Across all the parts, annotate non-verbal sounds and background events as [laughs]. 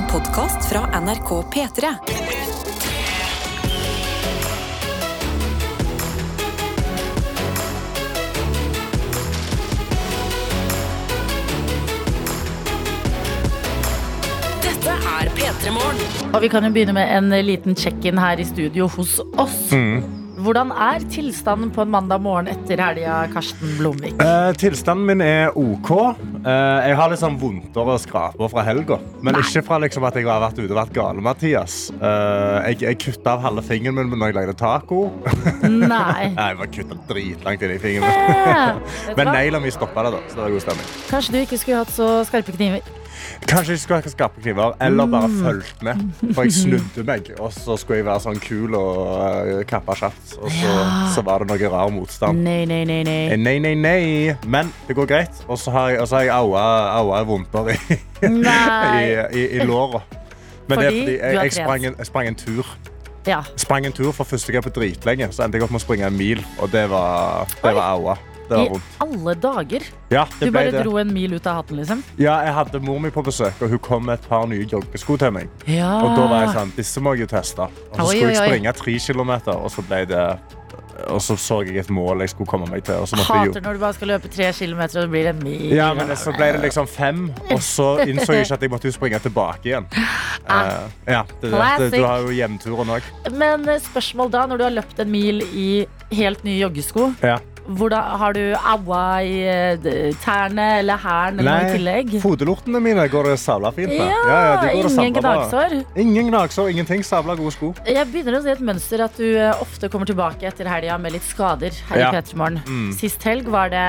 En podkast fra NRK P3. Dette er P3 Morgen. Og vi kan jo begynne med en liten check-in her i studio hos oss. Hvordan er tilstanden på en mandag morgen etter helga, Karsten Blomvik? Eh, tilstanden min er OK. Eh, jeg har litt sånn vondtere skraper fra helga. Men Nei. ikke fra liksom at jeg har vært ute og vært gale, Mathias. Eh, jeg jeg kutta av halve fingeren min når jeg lagde taco. Nei. [laughs] Jeg var kutta dritlangt inn i fingeren. [laughs] Men negla mi stoppa det, da. Så det var god stemning. Kanskje du ikke skulle hatt så skarpe kniver? Kanskje jeg skulle ha skarpe kniver, eller bare Mm. fulgt med. For jeg snudde meg, og så skulle jeg være sånn kul og uh, kappe kjapt. Og så, så var det noe rar motstand. Nei, nei, nei. Eh, nei. Nei, nei, nei. Men det går greit. Og så har jeg, har jeg aua, aua vondter [laughs] i, i, i, i låra. Men det er Fordi fordi jeg, jeg, sprang en, jeg sprang en tur. Ja. Sprang en tur for første gang på dritlenge. Så endte jeg opp med å springe en mil, og det var, det var aua. Det I vondt. alle dager. Ja, Du bare det. dro en mil ut av hatten, liksom? Ja, jeg hadde mor mi på besøk, og hun kom med et par nye joggesko til meg. Ja. Og da var jeg sånn, disse må jeg jo teste. Og så Oi, skulle oi, jeg oi. springe tre kilometer, og så ble det og så så jeg et mål jeg skulle komme meg til. Og så måtte jeg jo Hater når du bare skal løpe tre kilometer, og det blir en mil. Ja, men så ble det liksom fem, og så innså jeg ikke at jeg måtte jo springe tilbake igjen. Eh, ja, det, det, det, du har jo hjemturen òg. Men eh, spørsmål da, når du har løpt en mil i helt nye joggesko, Ja. Hvordan, har du aua i eh, tærne eller hælen eller noe i tillegg? fotelortene mine går det sabla fint med. Ja, de går ingen gnagsår. Ingen gnagsår, ingenting. Sabla gode sko. Jeg begynner å se et mønster at du eh, ofte kommer tilbake etter helga med litt skader her Ja. i Petremorgen Mm. Sist helg, var det,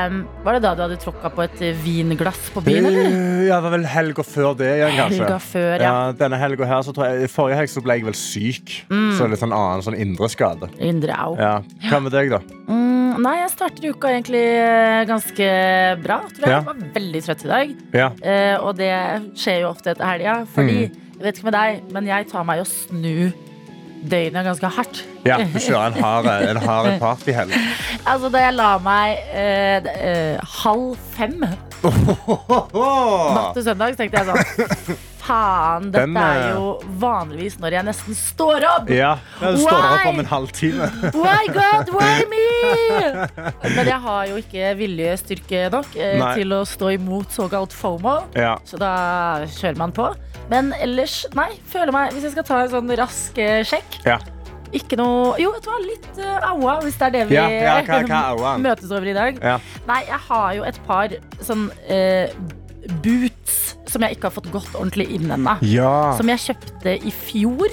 var det da du hadde tråkka på et eh, vinglass på byen, eller? Ja, det var vel helga før det igjen, kanskje. Helga før, ja. Ja, denne helga her, så tror jeg, Forrige helg så ble jeg vel syk. Så litt sånn annen sånn indre skade. Indre au. Ja. Hva med deg, da? Mm, nei, jeg starter uka egentlig eh, ganske bra. Tror jeg. Ja. jeg var veldig trøtt i dag. Ja. Eh, og det skjer jo ofte etter helga. Fordi, Mm. jeg vet ikke med deg, men jeg tar meg å snu døgnet ganske hardt. ja du [laughs] kjører en hard, en hard [laughs] partyhelg. Altså, da jeg la meg eh, eh, halv fem [laughs] natt til søndag, tenkte jeg sånn Faen, dette Den, er eh, jo vanligvis når jeg nesten står opp. Ja, Du står why? opp om en halvtime. [laughs] Why God, why [laughs] me? Men jeg har jo ikke viljestyrke nok eh, til å stå imot såkalt FOMO. Ja. Så da kjører man på. Men ellers, nei, føler meg Hvis jeg skal ta en sånn rask eh, sjekk Ja. Ikke noe Jo, vet du hva, litt uh, aua, hvis det er det vi Ja, ja, hva- hva [laughs] møtes over i dag. Ja. Nei, jeg har jo et par sånn uh, boots som jeg ikke har fått gått ordentlig inn ennå. ja. Som jeg kjøpte i fjor.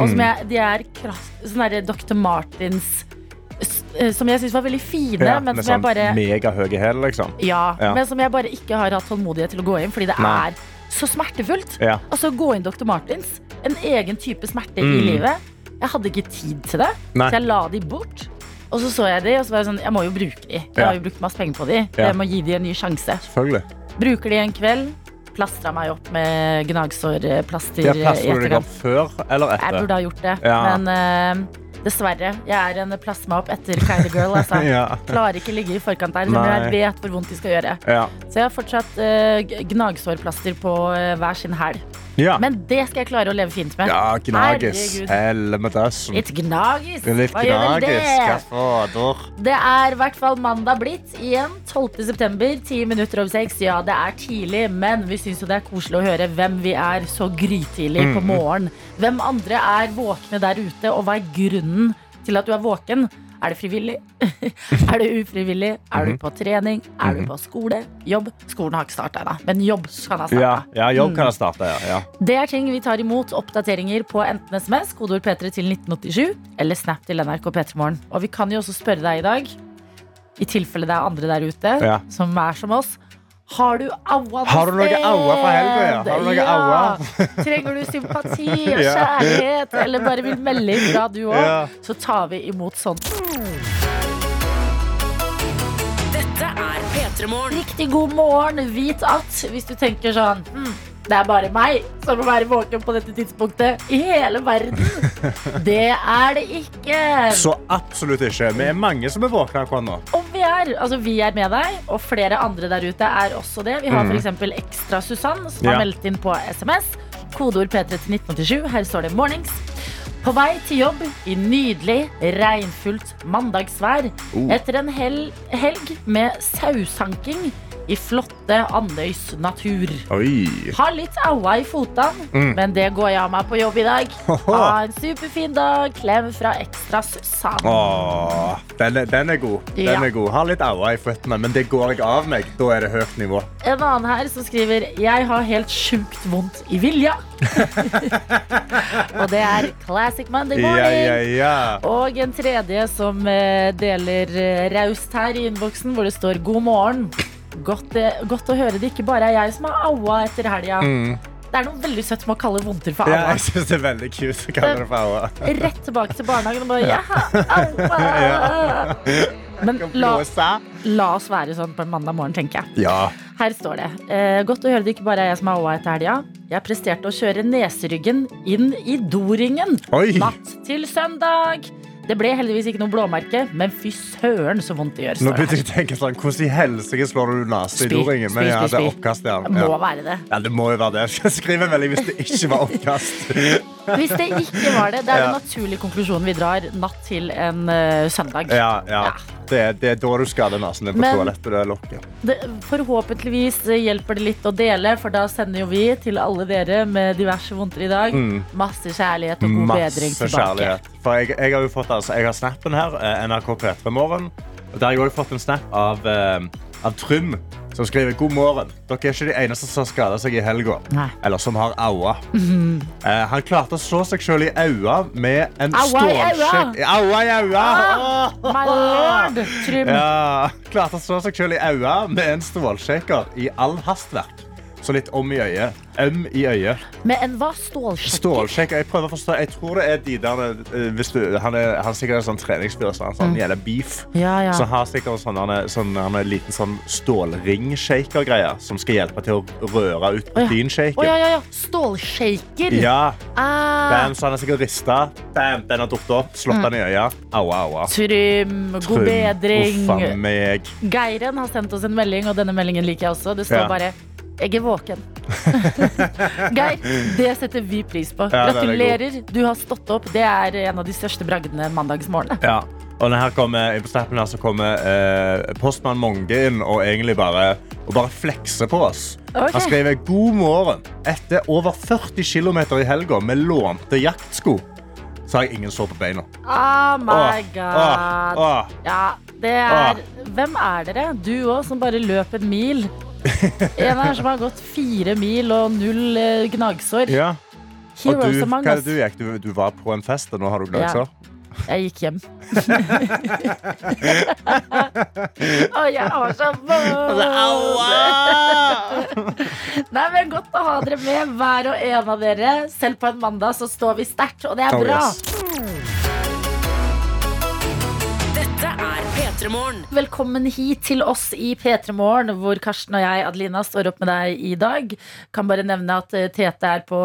Og Mm. som jeg, de er krass, sånn derre Dr. Martins eh, Som jeg syns var veldig fine, ja, men med sånn jeg bare megahøye hæl, liksom. ja, Ja. men som jeg bare ikke har hatt tålmodighet til å gå inn, fordi det Nei. er så smertefullt. Ja. Altså gå inn Dr. Martins. En egen type smerte i Mm. livet. Jeg hadde ikke tid til det, Nei. så jeg la de bort. Og så så jeg de, og så var jeg sånn Jeg må jo bruke de. Jeg har jo brukt masse penger på de. Ja. Jeg må gi de en ny sjanse. Bruker de en kveld. Plastra meg opp med gnagsårplaster i Plasser du deg opp før eller Jeg burde ha gjort det, Ja. men eh, dessverre. Jeg er en plasma opp etter Kylie girl. Altså. [laughs] Ja. Klarer ikke ligge i forkant der, men jeg vet hvor vondt de skal gjøre. Ja. Så jeg har fortsatt uh, gnagsårplaster på uh, hver sin hæl. Ja. Men det skal jeg klare å leve fint med. ja. Med døssen. Litt gnagis. Litt Hva gjør vel det? Det er i hvert fall mandag blitt igjen. 12. september, 10 minutter over 6. Ja, det er tidlig, men vi syns jo det er koselig å høre hvem vi er så grytidlig på morgenen. Hvem andre er våkne der ute, og hva er grunnen til at du er våken? Er det frivillig? [laughs] er det ufrivillig? Er du på trening? Er du på skole? Jobb? Skolen har ikke starta ennå, men jobb kan ha starta. Ja, ja jobb kan ha starta, ja. ja. Det er ting vi tar imot oppdateringer på enten SMS, kodeord P3 til 1987, eller Snap til NRK P3morgen. Og vi kan jo også spørre deg i dag, i tilfelle det er andre der ute Ja. som er som oss. Har du aua Har du noe aua fra helga, ja? Har du noe aua? [laughs] Trenger du sympati og [laughs] kjærlighet, eller bare vil melde ifra du òg, Ja. så tar vi imot sånt. Dette er P3 Morgen. Riktig god morgen. Vit at hvis du tenker sånn hm, Det er bare meg som må være våken på dette tidspunktet i hele verden. [laughs] Det er det ikke. Så absolutt ikke. Vi er mange som er våkne akkurat nå. Og vi er, altså vi er med deg, og flere andre der ute er også det. Vi har Mm. f.eks. Ekstra Susann, som Ja. har meldt inn på SMS. Kodeord P3 til 1987. Her står det 'mornings'. På vei til jobb i nydelig, regnfullt mandagsvær. Oh. Etter en hel helg med sausanking i flotte Andøys natur. Oi. Har litt aua i fotene, Mm. men det går jeg av meg på jobb i dag. Ha en superfin dag. Klem fra Ekstra Susann. Åh, den, er, den er god. Den Ja. er god. Har litt aua i føttene, men det går jeg av meg. Da er det høyt nivå. En annen her som skriver Jeg har helt sjukt vondt i vilja. [laughs] og det er Classic Monday morning. ja, ja. Og en tredje som eh, deler eh, raust her i innboksen, hvor det står 'God morgen'. Godt, eh, godt å høre det ikke bare er jeg som har aua etter helga. Det er noe veldig søtt med å kalle vondter for aua. ja jeg synes det er veldig cute å kalle det for aua. Rett tilbake til barnehagen og bare ja, aua. [laughs] Men la, la oss være sånn på en mandag morgen, tenker jeg. Ja. Her står det. Eh, godt å høre det ikke bare er jeg som har aua etter helga. Jeg presterte å kjøre neseryggen inn i doringen Oi. natt til søndag. Det ble heldigvis ikke noe blåmerke, men fy søren så vondt det gjør. Nå begynte jeg å tenke sånn, Hvordan i helsike slår du nesa i doringen? Men ja, det er oppkast, ja. Må være det. Ja, det må jo være det. Skrive en melding hvis det ikke var oppkast. [laughs] Hvis det ikke var det, det er den naturlige konklusjonen vi drar natt til en uh, søndag. Ja, ja. Ja. Det, det er da du skader nesen din på Men- toalettet. Det lokket. Det, forhåpentligvis hjelper det litt å dele, for da sender jo vi til alle dere med diverse vondter i dag masse kjærlighet og god bedring Mm. Tilbake. kjærlighet. For jeg, jeg har jo fått altså, Jeg har snappen her, eh, NRK P3 Morgen. Der har jeg òg fått en snap av, eh, av Trym, som skriver God morgen. Dere er ikke de eneste som har skada seg i helga. Eller som har aua. Eh, han klarte å slå seg sjøl i aua med en Aua i stålsjekk Aua i øya! Ah, My lord! Trym. Ja, klarte å slå seg sjøl i aua med en stålsjekker i all hastverk. Så litt om i øyet. Øm i øyet. Med en hva? Stålsjekker? Stålsjekker. Jeg prøver å forstå. Jeg tror det er de der eh, hvis du, Han er, han er sikkert en sånn treningsfyr. Han sånn, gjelder beef. Ja, ja. Så han har sikkert en sånn, han er, sånn, han er en liten sånn stålring-shaker-greie som skal hjelpe til å røre ut Å, ja. proteinshaken. Oh, ja, ja, ja. Stålshaker. Ja, Ah, bam, så han er sikkert rista. Bam, den har dukket opp. Slått den i øya. Aua, aua. Trym, god Trym. bedring. Uffa meg. Geiren har sendt oss en melding, og denne meldingen liker jeg også. Det står Ja. bare 'Jeg er våken'. [laughs] Geir, det setter vi pris på. Ja, er Gratulerer. Du har stått opp. Det er en av de største bragdene mandagsmorgenene. Ja. Og her kommer, på snappen her så kommer eh, postmann Monge inn og egentlig bare, og bare flekser på oss. Okay. Han skriver god morgen. Etter over 40 km i helga med lånte jaktsko, så har jeg ingen sår på beina. Oh my Åh, god. åh, åh. Ja, det er Hvem er dere? Du òg, som bare løp en mil. [laughs] En her som har gått fire mil og null eh, gnagsår. Ja. Og Heroes du, among hva er us. det du gikk? Du, du var på en fest, og nå har du gnagsår? Jeg gikk hjem. [laughs] Å, jeg har så vondt! Nei, men Godt å ha dere med, hver og en av dere. Selv på en mandag så står vi sterkt, og det er Oh, bra. yes. P3 Morgen. Velkommen hit til oss i P3 Morgen, hvor Karsten og jeg, Adelina, står opp med deg i dag. Kan bare nevne at eh, Tete er på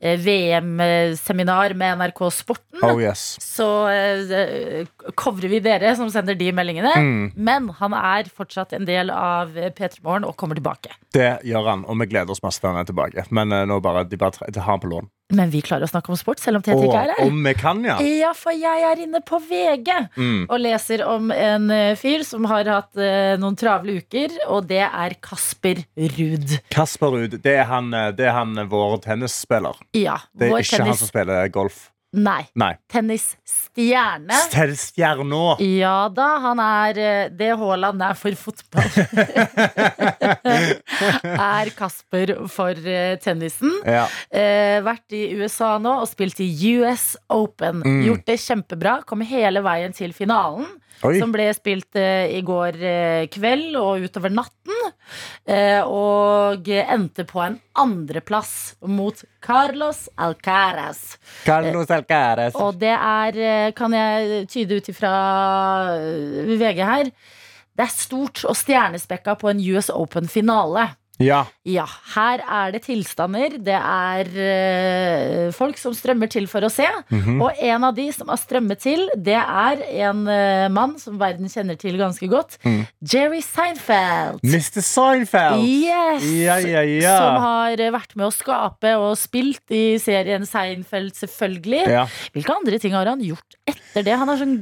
eh, VM-seminar med NRK Sporten. Oh, yes. Så uh, covrer vi dere som sender de meldingene. Mm. Men han er fortsatt en del av eh, P3 Morgen og kommer tilbake. Det gjør han, og vi gleder oss masse til han er tilbake. Men eh, nå bare, de bare de har han på lån. Men vi klarer å snakke om sport, selv om Tete ikke er her. om vi kan, ja. Ja, for jeg er inne på VG Mm. og leser om en eh, fyr som har hatt eh, noen travle uker, og det er Kasper Ruud. Kasper Ruud, det er han, eh, det er han eh, vår tennisspiller. Ja, Det er vår ikke han som spiller golf. Nei, Nei. tennisstjerne. Tennisstjerna. Ja da, han er eh, det Haaland er for fotball. [laughs] er Kasper for eh, tennisen. Ja. Eh, vært i USA nå og spilt i US Open. Mm. Gjort det kjempebra. Kom hele veien til finalen. Oi. Som ble spilt eh, i går eh, kveld og utover natten. Eh, og endte på en andreplass mot Carlos Alcaraz. Carlos Alcaraz. Og det er, kan jeg tyde ut ifra VG her Det er stort og stjernespekka på en US Open-finale. Ja. Ja, her er det tilstander. Det er eh, folk som strømmer til for å se. Mhm. Og en av de som har strømmet til, det er en eh, mann som verden kjenner til ganske godt. Mm. Jerry Seinfeld. Mr. Seinfeld. Yes! Ja, ja, ja. Som har eh, vært med å skape og spilt i serien Seinfeld, selvfølgelig. Ja. Hvilke andre ting har han gjort etter det? Han har sånn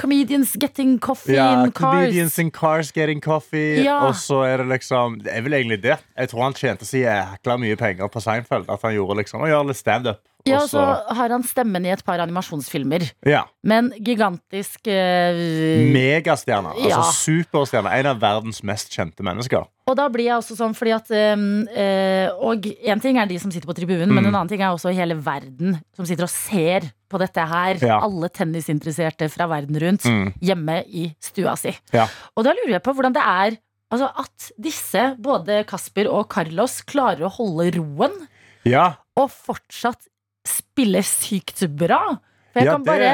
Comedians Getting Coffee in Cars. Comedians in Cars Getting Coffee. Ja. Og så er det liksom Det er vel egentlig det. Jeg tror han tjente så jækla mye penger på Seinfeld at han gjorde liksom å gjøre litt standup. Ja, Og så har han stemmen i et par animasjonsfilmer. ja. Men gigantisk uh, Megastjerne. Ja. Altså superstjerne. En av verdens mest kjente mennesker. Og da blir jeg også sånn fordi at um, uh, Og en ting er de som sitter på tribunen, men Mm. en annen ting er også hele verden som sitter og ser på dette her. Ja. Alle tennisinteresserte fra verden rundt Mm. hjemme i stua si. Ja. Og da lurer jeg på hvordan det er altså at disse, både Kasper og Carlos, klarer å holde roen Ja, og fortsatt spille sykt bra. For jeg ja kan bare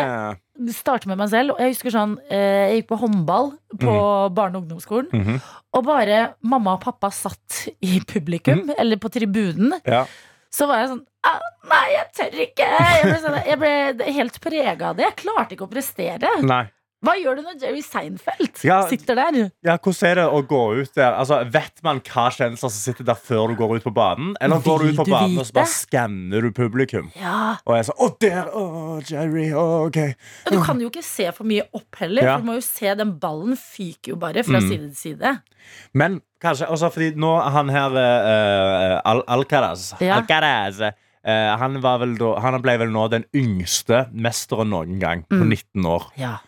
starte med meg selv. Jeg husker sånn eh, Jeg gikk på håndball på barne- og ungdomsskolen. Mhm. Og bare mamma og pappa satt i publikum, eller på tribunen. ja. Så var jeg sånn «Ah, Nei, jeg tør ikke! Jeg ble, sånn, jeg ble helt prega av det. Jeg klarte ikke å prestere. Nei. Hva gjør du når Jerry Seinfeld Ja. sitter der? Ja, hvordan er det å gå ut der? Altså, vet man hva kjendiser som sitter der før du går ut på banen? Eller går du ut på du banen og så bare skanner du publikum? Ja, Og er sånn Å, der! Å, Jerry! Å, OK. Men du kan jo ikke se for mye opp heller. Ja. For du må jo se Den ballen fyker jo bare fra Mm. side til side. Men kanskje også fordi nå han her uh, Al Alcaraz, Ja. Alcaraz eh, han, var vel han ble vel nå den yngste mesteren noen gang, på Mm. 19 år. Ja.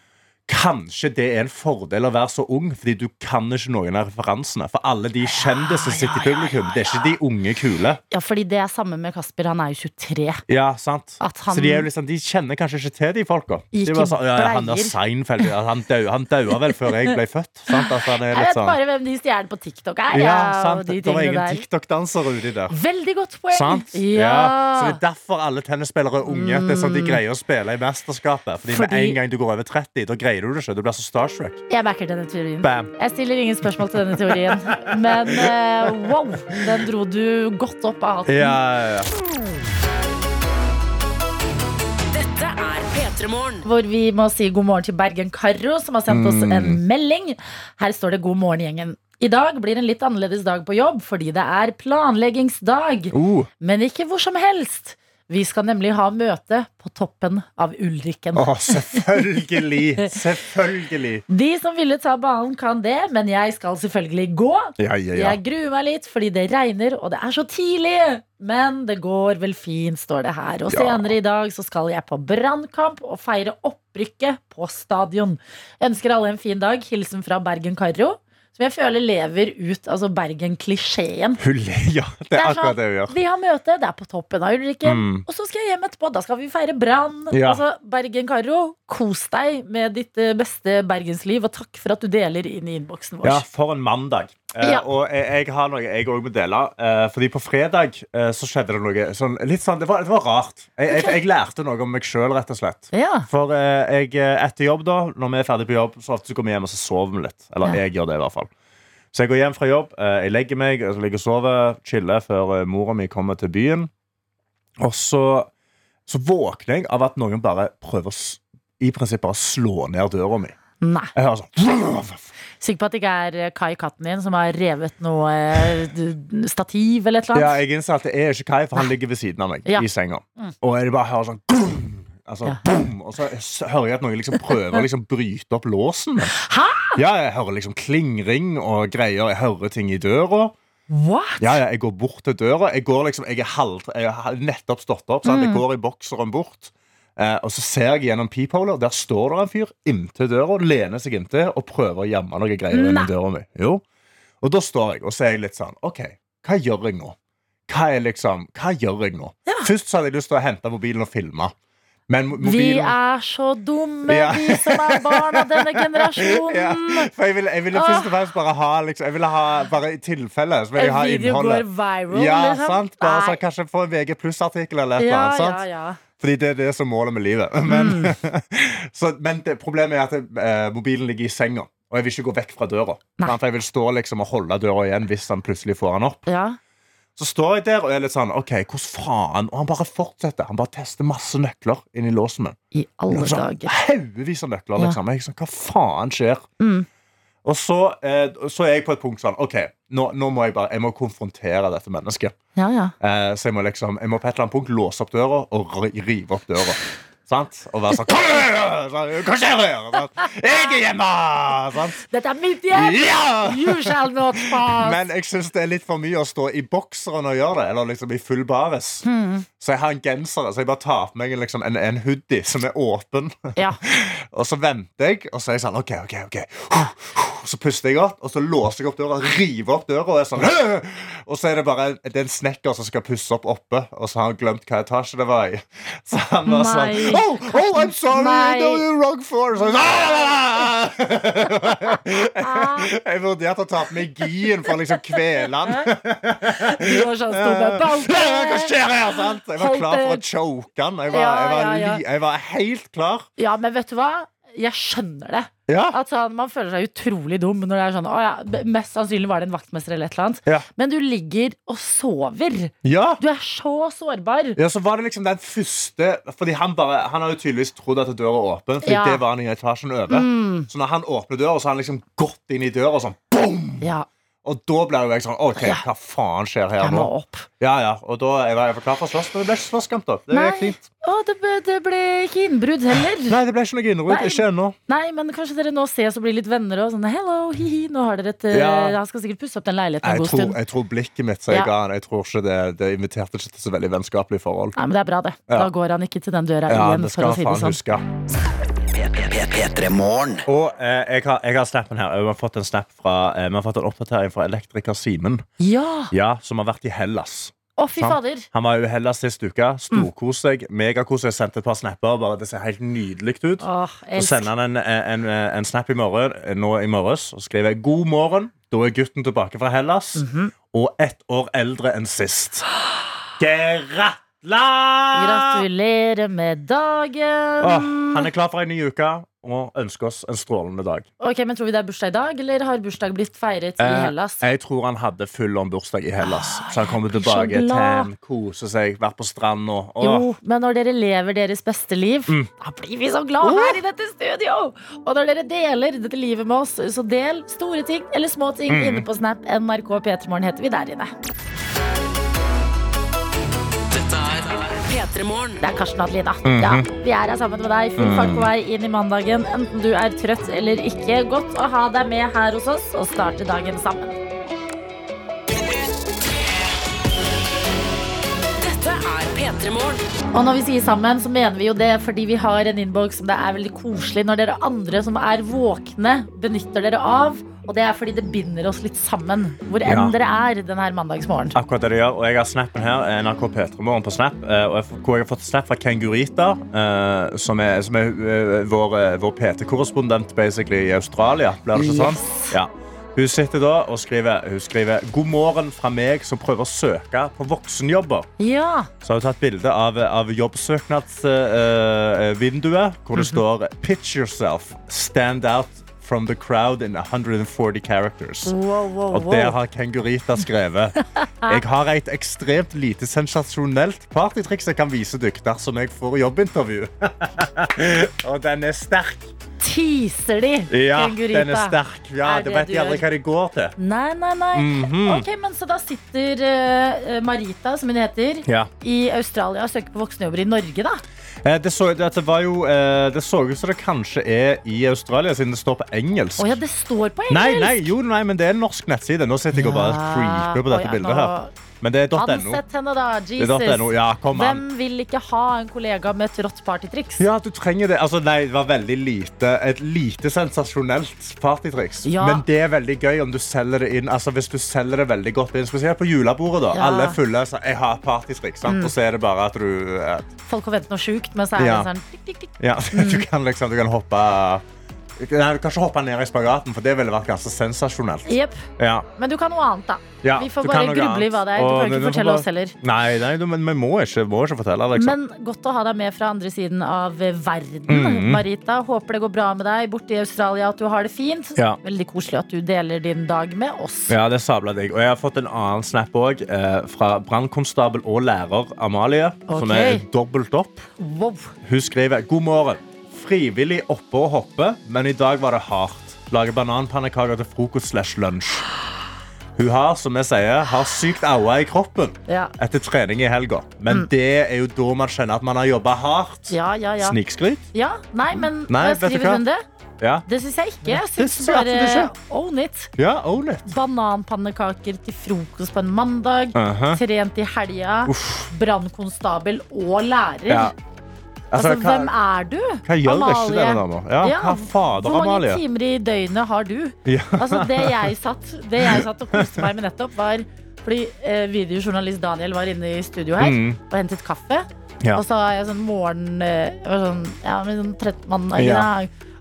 Kanskje det er en fordel å være så ung, fordi du kan ikke noen av referansene. For alle de kjendisene ja, sitter i publikum. Det er ikke de unge kule. ja, fordi det er samme med Kasper. Han er jo 23. Ja, sant Så de, er jo liksom, de kjenner kanskje ikke til de folka. De bare sånn, ja, han der. Seinfeld Han daua vel før jeg ble født. Sant? Altså, han er Jeg vet sånn bare hvem de stjeler på TikTok er. Ja, sant. de Det var ingen. TikTok-dansere uti der. Veldig godt poeng! Sant? Ja. Så det er derfor alle tennisspillere er unge. Det er sånn De greier å spille i mesterskapet. Fordi, med en gang du går over 30, da greier du det. Du blir så starstruck. Jeg backer denne teorien. Bam. Jeg stiller ingen spørsmål til denne teorien. Men uh, wow, den dro du godt opp av hatten. Ja, ja, ja. Dette er P3 Hvor vi må si god morgen til Bergen Karro, som har sendt oss Mm. en melding. Her står det 'God morgen, gjengen'. I dag blir en litt annerledes dag på jobb fordi det er planleggingsdag. Uh, Men ikke hvor som helst. Vi skal nemlig ha møte på toppen av Ulrikken. å, selvfølgelig! Selvfølgelig. De som ville ta banen, kan det, men jeg skal selvfølgelig gå. Ja, ja, ja. Jeg gruer meg litt fordi det regner, og det er så tidlig. Men det går vel fint, står det her. Og senere i dag så skal jeg på brannkamp og feire opprykket på stadion. Ønsker alle en fin dag. Hilsen fra Bergen Karro. Som jeg føler lever ut altså Bergen-klisjeen. [laughs] Ja, det Det er er akkurat sånn- det vi gjør. Vi har møte, det er på toppen av Ulrikken. Mm. Og så skal jeg hjem etterpå. Da skal vi feire brann. Ja. Altså, Bergen-Karo, kos deg med ditt eh, beste bergensliv, og takk for at du deler inn i innboksen vår. Ja, for en mandag. Eh, Ja. Og jeg, jeg har noe jeg òg må dele. Uh, fordi på fredag uh, så skjedde det noe sånn, litt sånn Det var, det var rart. Jeg, jeg, jeg lærte noe om meg sjøl, rett og slett. Ja. For jeg, etter jobb, da når vi er ferdig på jobb, så ofte så går vi hjem og så sover vi litt. Eller Ja. jeg gjør det, i hvert fall. Så jeg går hjem fra jobb, jeg legger meg, jeg ligger og sover, chiller før mora mi kommer til byen. Og så, så våkner jeg av at noen bare prøver å i prinsippet bare slå ned døra mi. Nei. Jeg hører sånn Sikker på at det ikke er eh, Kai katten din som har revet noe eh, stativ eller et eller Ja, annet? jeg innser at det er ikke Kai, for han ligger ved siden av meg Ja. i senga. Mm. Og jeg bare hører sånn! Altså, Ja. boom, Og så s- hører jeg at noen liksom prøver å liksom bryte opp låsen. Hæ? Ja, jeg hører liksom klingring og greier. Jeg hører ting i døra. What? Ja, ja, Jeg går bort til døra. Jeg går liksom, jeg er halv, jeg har nettopp stått opp. Sant? Jeg Mm. går i bokseren bort. Eh, og så ser jeg gjennom peepholer. der står det en fyr inntil døra, lener seg inntil og prøver å gjemme noe greier gjennom døra mi. Jo. Og da står jeg og så er jeg litt sånn OK, hva gjør jeg nå? Hva er liksom, hva gjør jeg nå? Ja. Først så hadde jeg lyst til å hente mobilen og filme. Men mo- Vi er så dumme, Ja. vi som er barn av denne generasjonen. [laughs] ja, jeg ville, jeg ville først og fremst bare ha liksom, Jeg ville ha, bare i tilfelle Så vil jeg ha En video går innholdet. viral, Ja, liksom. sant? Bare så kanskje få en VG pluss-artikkel eller et eller ja, annet. Ja, ja. Fordi det er det som er målet med livet. [laughs] Men, Mm. [laughs] så, men det, problemet er at eh, mobilen ligger i senga. Og jeg vil ikke gå vekk fra døra. Nei. For jeg vil stå liksom og holde døra igjen hvis han plutselig får den opp. Ja. Så står jeg der og er litt sånn OK, hvordan faen? Og han bare fortsetter. Han bare tester masse nøkler inni i låsen min. I alle Sånn, dager. Haugevis av nøkler, Ja. liksom. Jeg er sånn, Hva faen skjer? Mm. Og så, eh, så er jeg på et punkt sånn OK, nå, nå må jeg bare Jeg må konfrontere dette mennesket. Ja, ja. Eh, så jeg må liksom Jeg må på et eller annet punkt låse opp døra og rive opp døra. Sant? Og være sånn! Sånn, Hva skjer her? Sant? Jeg er hjemme! Sant? Dette er mitt hjem! Ja! You shall not pass! Men jeg syns det er litt for mye å stå i bokseren og gjøre det. Eller liksom i full baris. Hmm. Så jeg har en genser Så jeg bare tar på meg en, liksom, en, en hoodie som er åpen. Ja. [laughs] Og så venter jeg, og så er jeg sånn OK, OK. ok Så puster jeg opp, og så låser jeg opp døra, river opp døra, og er sånn [laughs] Og så er det bare det er en snekker som skal pusse opp oppe, og så har han glemt hva etasje det var i. [laughs] Så han var sånn Oh, oh I'm sorry! Nei. No, you're wrong floor. Så, Ah. jeg vurderte å ta på meg gien for å liksom kvele han. Du har sånn Hva skjer her? sant? Jeg var klar for å choke han. Jeg var, Ja, jeg var, ja, jeg var helt klar. Ja, men vet du hva? Jeg skjønner det. At sånn, Man føler seg utrolig dum når det er sånn å ja, Mest sannsynlig var det en vaktmester eller et eller annet. Men du ligger og sover. ja. Du er så sårbar. Ja, så var det liksom den første Fordi han bare Han har jo tydeligvis trodd at døra er åpen, Fordi det var han i etasjen over. Mm. Så når han åpner døra, så har han liksom gått inn i døra og sånn boom! Ja, Og da ble jeg sånn OK, Ja. hva faen skjer her jeg nå? opp. Ja, ja, Og da jeg var jeg klar for å slåss, men det ble ikke slåsskamp, da. Det Nei. gikk fint. Å, det, ble, det ble ikke innbrudd heller. Nei, det ble ikke noe innbrudd. Ikke ennå. Nei, men kanskje dere nå ses og blir litt venner og sånn hello, hi-hi, nå har dere et eh, Ja. Han skal sikkert pusse opp den leiligheten en god tror, stund. jeg tror blikket mitt jeg Ja. han, jeg tror ikke det, det inviterte ikke til så veldig vennskapelig forhold. Nei, men det er bra, det. Ja. Da går han ikke til den døra Ja, igjen, det for å skal si han det faen sånn. huske. P3 Morgen. Og eh, jeg, har, jeg har snappen her. Vi har fått en snap fra eh, Vi har fått en oppdatering fra elektriker Simen. Ja! Ja, som har vært i Hellas. Å, fy Sant. fader. Han var jo i Hellas sist uke. Storkos seg. Megakos. Jeg sendte et par snapper. Bare Det ser helt nydelig ut. Åh, Så elsk. sender han en, en, en snap i morgen, nå i morges og skriver 'God morgen'. Da er gutten tilbake fra Hellas Mhm. og ett år eldre enn sist. Gratulerer! Gratulerer med dagen. Åh, han er klar for en ny uke og ønske oss en strålende dag. Ok, men Tror vi det er bursdag i dag, eller har bursdag blitt feiret i Eh, Hellas? Jeg tror han hadde full on bursdag i Hellas. Så han kommer tilbake, til en, kose seg, vært på stranda. Jo, men når dere lever deres beste liv, Mm. da blir vi så glad her i dette studio! Og når dere deler dette livet med oss, så del store ting eller små ting Mm. inne på Snap. NRK P3morgen heter vi der inne. P3morgen. Det er Karsten og Mm -hmm. Ja, vi er her sammen med deg. Full fart på vei inn i mandagen. Enten du er trøtt eller ikke. Godt å ha deg med her hos oss og starte dagen sammen. Dette er P3morgen. Og når vi sier sammen, så mener vi jo det fordi vi har en innboks som det er veldig koselig når dere andre som er våkne, benytter dere av. Og det er fordi det binder oss litt sammen, hvor enn Ja. dere er denne her mandagsmorgen. Akkurat det det gjør, og Jeg har snappen her, NRK P3morgen på Snap. eh, Og jeg, hvor jeg har fått snap fra Kengurita, eh, som er, som er eh, vår, eh, vår PT-korrespondent basically i Australia. Blir det ikke sånn? Yes. Ja. Hun sitter da og skriver, hun skriver 'God morgen fra meg som prøver å søke på voksenjobber'. Ja. Så har hun tatt bilde av, av jobbsøknadsvinduet, hvor det står 'Pitch yourself. Stand out from the crowd in 140 characters'. Wow, wow, Og det har Kengurita skrevet [laughs] Jeg har et ekstremt lite sensasjonelt partytriks jeg kan vise dere dersom jeg får jobbintervju. [laughs] Og den er sterk. Teaser de, Ja, Kengurita. den er sterk. Ja, Er det det vet du de aldri gjør? hva de går til. Nei, nei, nei. Mhm. Ok, men Så da sitter eh, Marita, som hun heter, Ja. i Australia og søker på voksenjobber i Norge, da? Eh, Det så, det, det var jo, eh, det så ut som det kanskje er i Australia, siden det står på engelsk. Å ja, det står på engelsk! Nei, nei, jo, nei, men det er en norsk nettside. Nå sitter jeg og bare creeper på dette bildet her. Men det er .no. Ansett henne, da. Det Jesus. .no. Ja, kom an. Hvem vil ikke ha en kollega med et rått partytriks? Ja, du trenger det. Altså, nei, det var veldig lite Et lite sensasjonelt partytriks. Ja. Men det er veldig gøy om du selger det inn Altså, hvis du selger det veldig godt inn. Spesielt på julebordet. da Ja. Alle er fulle. Så, jeg har partytriks. Sant? Og så er det bare at du eh, Folk forventer noe sjukt, men så er det sånn tikk, tikk, tikk. Ja, [laughs] du kan liksom Du kan hoppe Nei, kanskje kan hoppe ned i spagaten, for det ville vært ganske sensasjonelt. Yep. Ja. Men du kan noe annet, da. Ja, Vi får bare gruble i hva det er. Du kan ikke fortelle bare- oss heller. Nei, nei du, men vi må ikke, må ikke fortelle, liksom. Men godt å ha deg med fra andre siden av eh, verden. Mhm. Marita, håper det går bra med deg borte i Australia, at du har det fint. Ja. Veldig koselig at du deler din dag med oss. Ja, det sabla digg. Og jeg har fått en annen snap òg, eh, fra brannkonstabel og lærer Amalie, som er dobbelt opp. Wow. Hun skriver God morgen. Frivillig oppe og hoppe, men i dag var det hardt. Lager bananpannekaker til frokost slash lunsj. Hun har, som jeg sier, har sykt aua i kroppen Ja. etter trening i helga. Men det er jo da man kjenner at man har jobba hardt. Ja, ja, ja. Snikskryt? ja. Nei, men Nei, skriver hun det? Ja. Det syns jeg ikke. Jeg Det syns bare own it. ja, own it. Bananpannekaker til frokost på en mandag. Uh-huh. Trent i helga. Brannkonstabel og lærer. Ja. Altså, hva, hvem er du? hva gjør ikke Amalie? denne dama? Ja, Ja, hva fader, Hvor mange Amalie? timer i døgnet har du? [laughs] Ja. Altså, det jeg satt, det jeg satt og koste meg med nettopp, var fordi eh, videojournalist Daniel var inne i studio her Mm. og hentet kaffe. Ja. Og så har jeg sånn morgen eh, sånn, Ja, med sånn trøtt mandag Ja.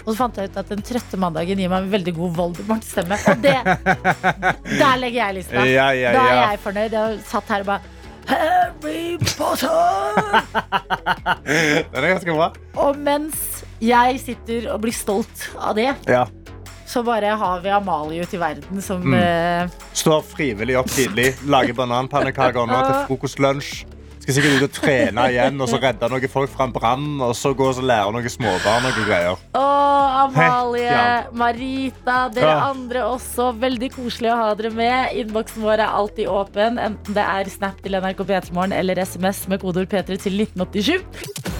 Og så fant jeg ut at den trøtte mandagen gir meg en veldig god Voldemort-stemme. Og det [laughs] Der legger jeg lista. Ja, ja, Da er jeg fornøyd. Jeg satt her og bare Harry Potter! [laughs] Den er ganske bra. Og mens jeg sitter og blir stolt av det, Ja. så bare har vi Amalie ute i verden som Mm. eh, Står frivillig opp tidlig, lager bananpannekaker nå til frokost-lunsj. Skal sikkert ut og trene igjen og så redde noen folk fra en brann. Og så gå og lære noen småbarn noen greier. Å, Amalie, Marita, dere Ja. andre også. Veldig koselig å ha dere med. Innboksen vår er alltid åpen, enten det er Snap til NRK P3morgen eller SMS med kodeord P3 til 1987.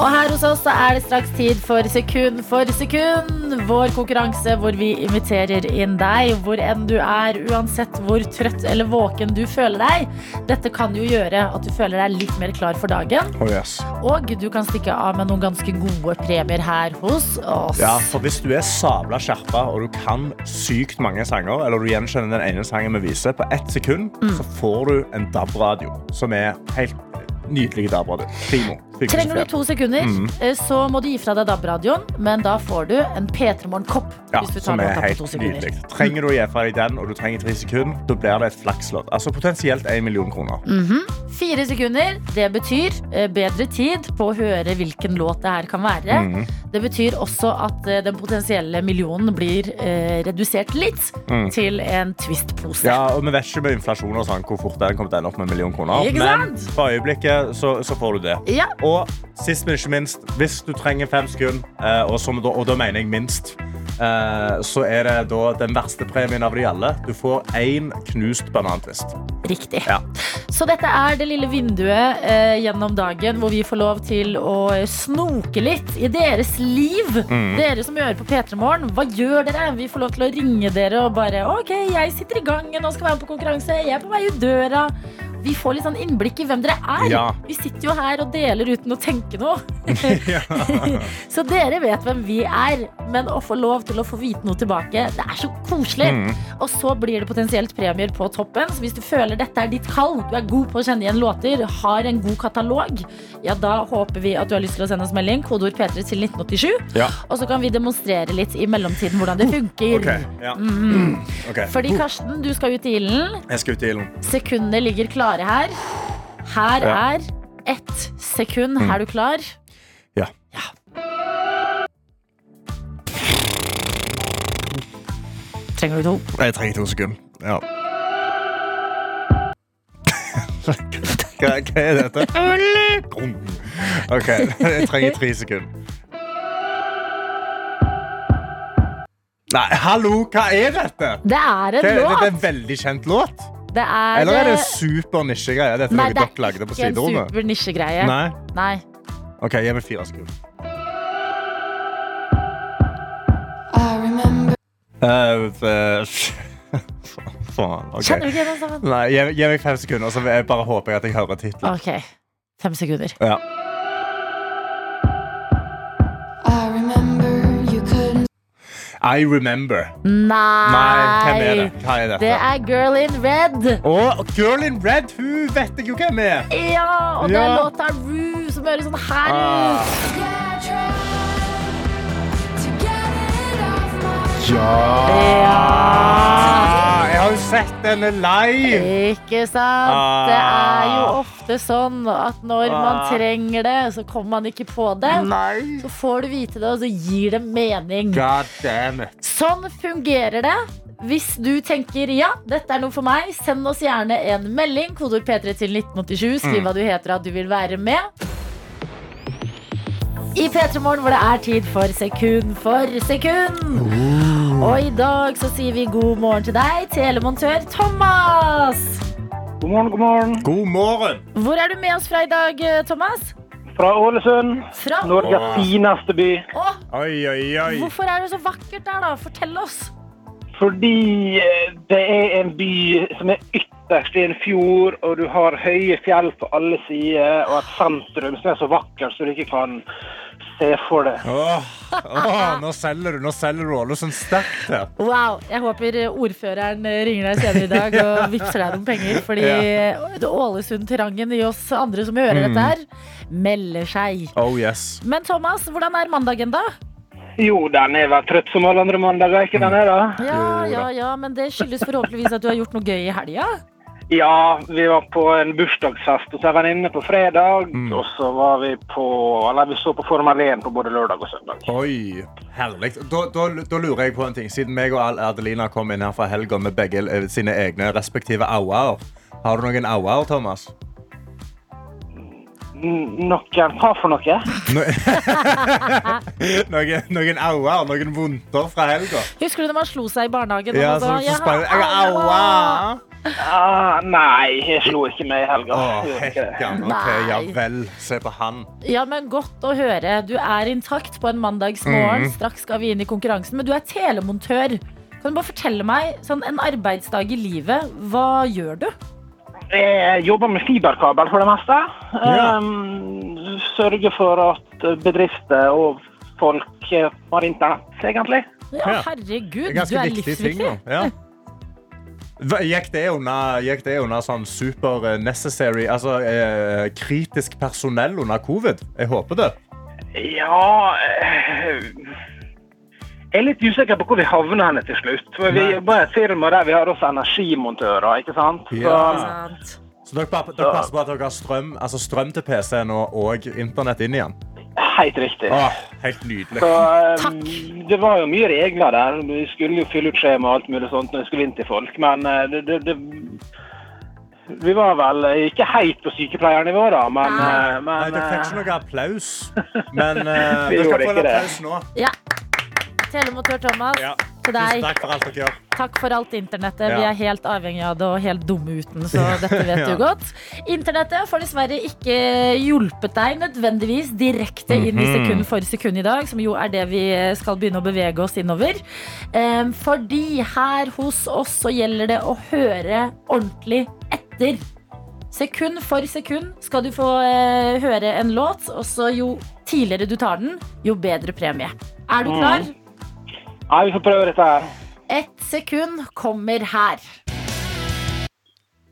Og her hos oss er det straks tid for Sekund for sekund. Vår konkurranse hvor vi inviterer inn deg hvor enn du er, uansett hvor trøtt eller våken du føler deg. Dette kan jo gjøre at du føler deg litt mer klar for dagen. Oh, yes. Og du kan stikke av med noen ganske gode premier her hos oss. Ja, for Hvis du er sabla skjerpa og du kan sykt mange sanger, eller du gjenkjenner den ene sangen vi viser, på ett sekund, Mm. så får du en DAB-radio som er helt nydelig DAB-radio. Primo. Trenger du to sekunder, Mm. eh, så må du gi fra deg DAB-radioen, men da får du en P3 Morgen-kopp. Ja, som er helt nydelig. Trenger du å gi fra deg den, og du trenger tre sekunder, da blir det et flakslodd. Altså potensielt én million kroner. Mm. Fire sekunder, det betyr eh, bedre tid på å høre hvilken låt det her kan være. Mm. Det betyr også at eh, den potensielle millionen blir eh, redusert litt til en Twist-pose. Mm. Ja, og Vi vet ikke med inflasjon og sånn, hvor fort den kommer til å ende opp med en million kroner. Men for øyeblikket så, så får du det. Ja. Og sist, men ikke minst, hvis du trenger fem sekunder, eh, og, som, og da mener jeg minst, eh, så er det da den verste premien av de alle. Du får én knust banantvist. Riktig. Ja. Så dette er det lille vinduet eh, gjennom dagen hvor vi får lov til å snoke litt i deres liv. Mm. Dere som hører på P3 Morgen, hva gjør dere? Vi får lov til å ringe dere og bare OK, jeg sitter i gangen og skal være med på konkurranse. Jeg er på vei ut døra. Vi får litt sånn innblikk i hvem dere er. Ja. Vi sitter jo her og deler uten å tenke noe. [laughs] [laughs] så dere vet hvem vi er. Men å få lov til å få vite noe tilbake, det er så koselig. Mm. Og så blir det potensielt premier på toppen. Så hvis du føler dette er ditt kall, du er god på å kjenne igjen låter, har en god katalog, ja, da håper vi at du har lyst til å sende oss melding. Kodeord P3 til 1987. Ja. Og så kan vi demonstrere litt i mellomtiden hvordan det funker. Okay. ja. Okay. Fordi Karsten, du skal ut i ilden. Jeg skal ut i ilden. Sekundene ligger klare her. Her Ja. er ett sekund. Er du klar? Ja. Trenger du to? Jeg trenger to sekunder. Ja. Hva, hva er dette? [laughs] OK, jeg trenger tre sekunder. Nei, hallo, hva er dette? Det er en låt. Det, det er en veldig kjent låt? Det er, Eller er det eh, super nisjegreie? Det er Nei, det er ikke en super nisjegreie. Nei? Nei. OK, gi meg fire sekunder. Uh, [laughs] Faen. ok. Kjenner du ikke den sammen? Nei, gi, gi meg fem sekunder, så jeg bare håper jeg at jeg hører tittelen. Ok, fem sekunder. Ja. I Remember. Nei! Nei hvem er det? Hva er dette? Det er Girl in Red. Oh, Girl in Red, Hun vet jeg jo hvem er. Ja, og ja. er låta er som høres sånn her ut. Ah. Ja. ja. Har jo sett denne live! Ikke sant? Det er jo ofte sånn at når man Ah. trenger det, så kommer man ikke på det. Nei. Så får du vite det, og så gir det mening. God damn it. Sånn fungerer det. Hvis du tenker ja, dette er noe for meg, send oss gjerne en melding. Kodord P3 til 1987. Skriv hva du heter og at du vil være med. I P3 Morgen hvor det er tid for sekund for sekund. Og i dag så sier vi god morgen til deg, telemontør Thomas. God morgen, god morgen. God morgen. Hvor er du med oss fra i dag, eh, Thomas? Fra Ålesund, Fra Norges fineste by. Oi, oi, oi. Hvorfor er det så vakkert der, da? Fortell oss. Fordi eh, det er en by som er ytterst i en fjord, og du har høye fjell på alle sider, og et sentrum som er så vakkert så du ikke kan se for det. Åh, åh, nå selger du nå selger du Ålesund sterkt her. Wow, Jeg håper ordføreren ringer deg senere i dag og [laughs] vippser deg noen penger. Fordi Ålesund-trangen i oss andre som hører dette her, melder seg. Oh yes. Men Thomas, hvordan er mandagen, da? Jo, den er vel trøtt som alle andre mandager, ikke den er da? Ja, ja, ja, Men det skyldes forhåpentligvis at du har gjort noe gøy i helga. Ja, vi var på en bursdagsfest hos en venninne på fredag, Mm. og så var vi på, eller vi så på Formel 1 på både lørdag og søndag. Oi, herlig. Da, da, da lurer jeg på en ting. Siden meg og Adelina kom inn her fra helga med begge eh, sine egne respektive auer. Har du noen auer, Thomas? Noen, hva for noe? No [laughs] noen, noen auer? Noen vondter fra helga? Husker du da man slo seg i barnehagen? og Ja, så, så, sa, så Ah, nei, jeg slo ikke meg i helga. Oh, hekkan. Ok, ja vel. Se på han. Ja, men Godt å høre. Du er intakt på en mandagsmorgen. Straks skal vi inn i konkurransen. Men du er telemontør. Kan du bare fortelle meg, sånn en arbeidsdag i livet, hva gjør du? Jeg jobber med fiberkabel for det meste. Ja. Um, sørger for at bedrifter og folk har internett, egentlig. Ja, Ja. herregud, er du er livsviktig. ting. Ja. Gikk det under, gikk det under sånn super eh, necessary, altså eh, kritisk personell under covid? Jeg håper det. Ja eh, Jeg er litt usikker på hvor vi havner henne til slutt. For vi jobber i et firma der vi har også energimontører, ikke sant? Så, Ja. Så dere, dere passer på at dere har strøm, altså strøm til PC-en og, og internett inn igjen? Helt riktig. Ah, helt nydelig. Så, um, Takk. Det var jo mye regler der. Vi skulle jo fylle ut skjema og alt mulig sånt når vi skulle inn til folk, men uh, det, det, det Vi var vel eh, ikke helt på sykepleiernivå, da, men, Nei. men Nei, dere fikk ikke noe applaus, men uh, [laughs] Vi dere skal få en applaus nå. Ja. Telemontør Thomas, Ja. Til Tusen takk for alt dere gjør. Takk for alt internettet. Vi er helt avhengig av det og helt dumme uten, så [laughs] dette vet Ja. du godt. Internettet får dessverre ikke hjulpet deg nødvendigvis direkte inn i Mhm. sekund for sekund i dag, som jo er det vi skal begynne å bevege oss innover. Fordi her hos oss så gjelder det å høre ordentlig etter. Sekund for sekund skal du få eh, høre en låt, og så jo tidligere du tar den, jo bedre premie. Er du klar? Nei, vi får prøve dette her. Ett sekund kommer her.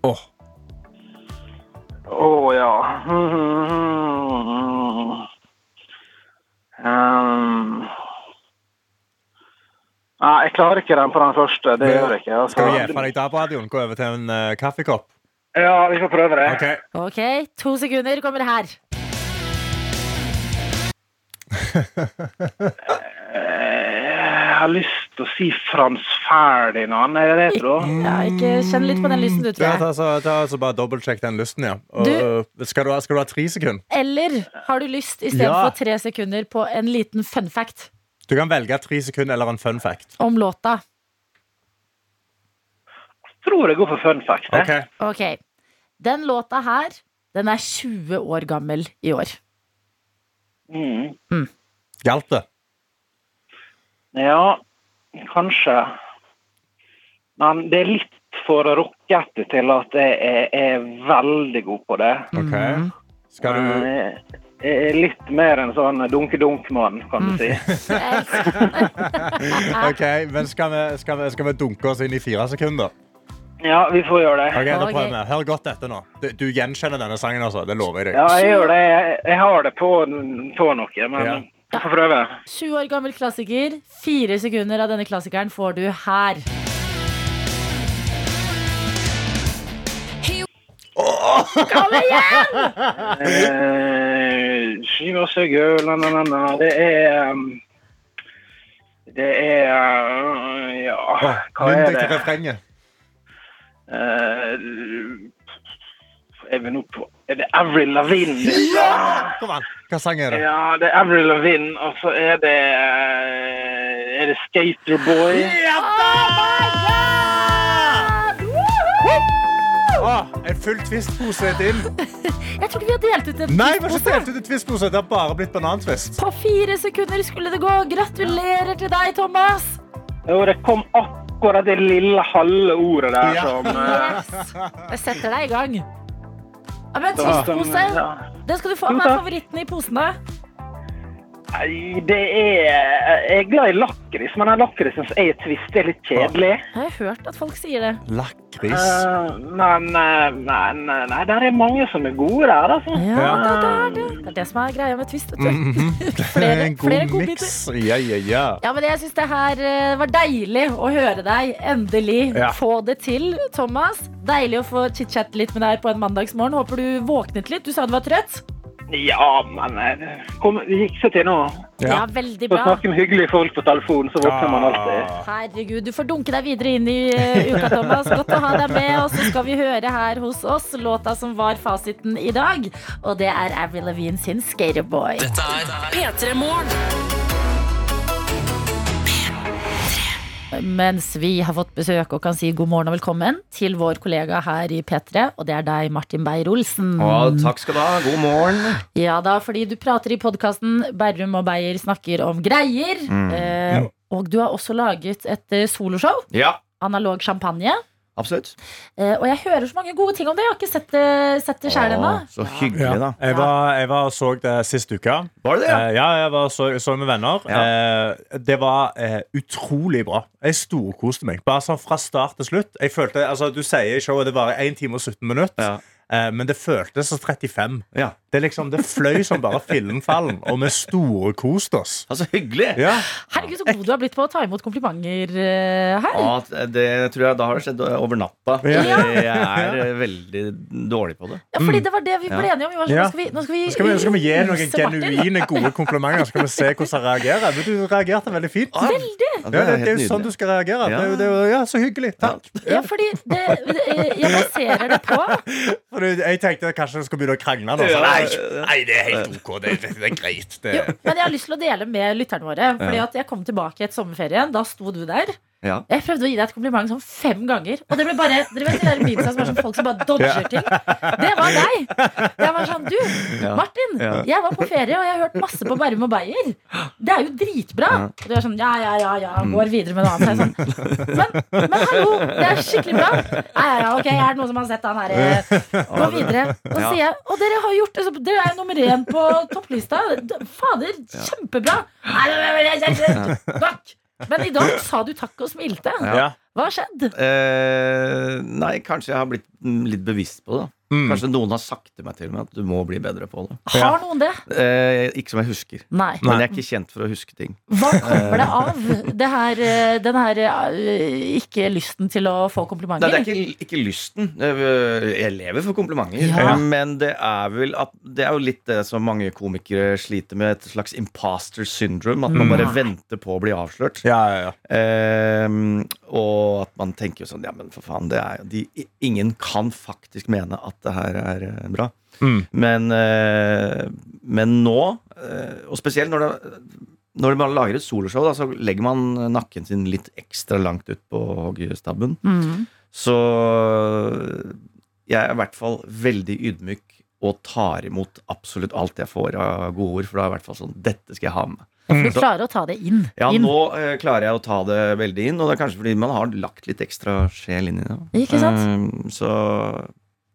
Åh, Å ja. Um, Nei, jeg klarer ikke den på den første. Det gjør jeg ikke. Altså. Skal vi gi fra deg DAB-radioen? Gå over til en uh, kaffekopp? Ja, vi får prøve det. Ok. Ok, to sekunder kommer her. [laughs] [laughs] Har lyst til å si Frans Ferdinand, er det det, tro? Ja, ikke Kjenn litt på den lysten du, Ja, tror ta, jeg. så, ta, så bare dobbeltsjekk den lysten, ja. Og, Du- øh, skal, du ha, skal du ha tre sekunder? Eller har du lyst istedenfor Ja. for tre sekunder på en liten fun fact Du kan velge tre sekunder eller en fun fact. om låta? Jeg Tror jeg går for fun fact. jeg. Ok. Ok, Den låta her, den er 20 år gammel i år. Mm. Hjalp det? Ja, kanskje. Men det er litt for rockete til at jeg er, er veldig god på det. Ok. Mhm. Skal du Jeg er litt mer en sånn dunke-dunk-mann, kan du si. [laughs] Ok, men skal vi, skal, vi, skal vi dunke oss inn i fire sekunder? Ja, vi får gjøre det. Ok, da prøver vi. Hør godt etter nå. Du, du gjenkjenner denne sangen, altså. Det lover jeg deg. Ja, jeg gjør det. Jeg, jeg har det på, på noe, men Ja. Jeg får prøve. 20 år gammel klassiker. Fire sekunder av denne klassikeren får du her. Kom igjen! Eh, na, na. Det er um, Det er uh, Ja, hva er deg til det? refrenget. Eh, er vi nå på Er det Avril Lavigne? Ja! Kom an. Hva sang er det? ja, det er Avril Lavigne, og så er det eh, Er det Skaterboy? Åh, en full Twist-pose til. [laughs] Jeg trodde vi hadde delt ut en Nei, vi har ikke delt ut en twistpose. Det har bare blitt banantvist. På fire sekunder skulle det gå. Gratulerer til deg, Thomas. Jo, det kom akkurat det lille halve ordet der Ja. som uh... Yes. Jeg setter deg i gang. Men ja. den skal du få. Hva er favoritten i posene? Nei, det er Jeg er glad i lakris, men den lakrisen jeg er i Det er litt kjedelig. Jeg har hørt at folk sier det. Lakris. Uh, men nei, men, eh, nei, der er mange som er gode der, altså. Ja, Ja. det, er det. det er det som er greia med Twist. vet du. Mhm. [laughs] Flere, God flere god godbiter. Ja, ja, ja. Ja, men jeg synes det her eh, var deilig å høre deg endelig Ja. få det til, Thomas. Deilig å få chit-chatte litt med deg på en mandagsmorgen. Håper du våknet litt. Du sa du var trøtt. Ja, men eh, kom, det gikk seg til nå. Ja, Ja. veldig Å snakke med hyggelige folk på telefonen, så våkner man alltid. Herregud, du får dunke deg videre inn i eh, uka, Thomas. Godt å ha deg med. Og så skal vi høre her hos oss låta som var fasiten i dag. Og det er Avril Lavigne sin 'Skaterboy'. Dette er P3 Morgen. Mens vi har fått besøk og kan si god morgen og velkommen til vår kollega her i P3, og det er deg, Martin Beyer-Olsen. Takk skal du ha. God morgen. Ja da, fordi du prater i podkasten Berrum og Beyer snakker om greier. Mm. Eh, og du har også laget et eh, soloshow, Ja, Analog champagne. Absolutt. Eh, og jeg hører så mange gode ting om det. Jeg har ikke sett det, sett det sjøl ennå. Så hyggelig, da. Jeg var, jeg var og så det sist uke. Var det det? Eh, ja, jeg var så, så med venner. Ja. Eh, det var eh, utrolig bra. Jeg storkoste meg. Bare sånn fra start til slutt. Jeg følte, altså Du sier i showet det varer 1 time og 17 minutter, Ja. eh, men det føltes som 35. Ja. Det, liksom, det fløy som bare filmfallen, og vi storkoste oss. Altså, hyggelig. Ja. Herregud, så god du har blitt på å ta imot komplimenter eh, her. Ja, det tror jeg da har det skjedd over natta. Ja. Jeg er eh, veldig dårlig på det. Ja, fordi det var det vi ble enige om. Vi var nå, skal vi, nå skal vi, Skal vi, skal vi gi noen genuine, gode komplimenter? Så skal vi se hvordan han reagerer. Men du reagerte veldig fint. Ah, Veldig. Ja, det, det er jo sånn du skal reagere. Det er Ja. det er ja, Så hyggelig. Takk. Ja, fordi det, det, jeg baserer det på [laughs] For jeg tenkte kanskje jeg skulle begynne å krangle. Da. Nei, nei, det er helt OK. Det, det, det er greit. Det. jo, Men jeg har lyst til å dele med lytterne våre. Fordi at jeg kom tilbake etter sommerferien. Da sto du der. Ja. Jeg prøvde å gi deg et kompliment sånn fem ganger. Og det ble bare Dere vet de der som er sånn folk som bare dodger ting? Det var deg. Jeg var sånn Du. Martin. Jeg var på ferie, og jeg har hørt masse på Bærum og Beyer. Det er jo dritbra. Og du er sånn ja, ja, ja, ja. Går videre med noe annet. Så jeg er sånn, men, men hallo, det er skikkelig bra. Ja, ja, ja, ok, er det noen som har sett han her? eh, Gå videre. Og sier jeg Og dere har gjort det, dere er nummer én på topplista. Fader, kjempebra. Nei, nei, nei, nei, nei. Men i dag sa du takk og smilte. Ja. Hva har skjedd? Eh, nei, kanskje jeg har blitt litt bevisst på det. Mm. Kanskje noen har sagt til meg til og med at du må bli bedre på det. Har noen det? Eh, ikke som jeg husker. Nei. Men jeg er ikke kjent for å huske ting. Hva kommer det av? Det her, eh, den her eh, ikke lysten til å få komplimenter? Nei, det er ikke, ikke lysten. Eh, Jeg lever for komplimenter. Ja. Men det er vel at Det er jo litt det som mange komikere sliter med, et slags imposter syndrome. At man Mm. bare venter på å bli avslørt. Ja, ja, ja. Eh, og at man tenker jo sånn Ja, men for faen, det er jo de, Ingen kan faktisk mene at det her er eh, bra. Mm. Men, eh, men nå, eh, og spesielt når det når man lager et soloshow, da, så legger man nakken sin litt ekstra langt ut på hoggestabben. Mm. Så jeg er i hvert fall veldig ydmyk og tar imot absolutt alt jeg får av gode ord. For da er i hvert fall sånn Dette skal jeg ha med. For du klarer å ta det inn. Ja, inn. nå eh, klarer jeg å ta det veldig inn, og det er kanskje fordi man har lagt litt ekstra sjel inn i det. Ikke sant? Um, så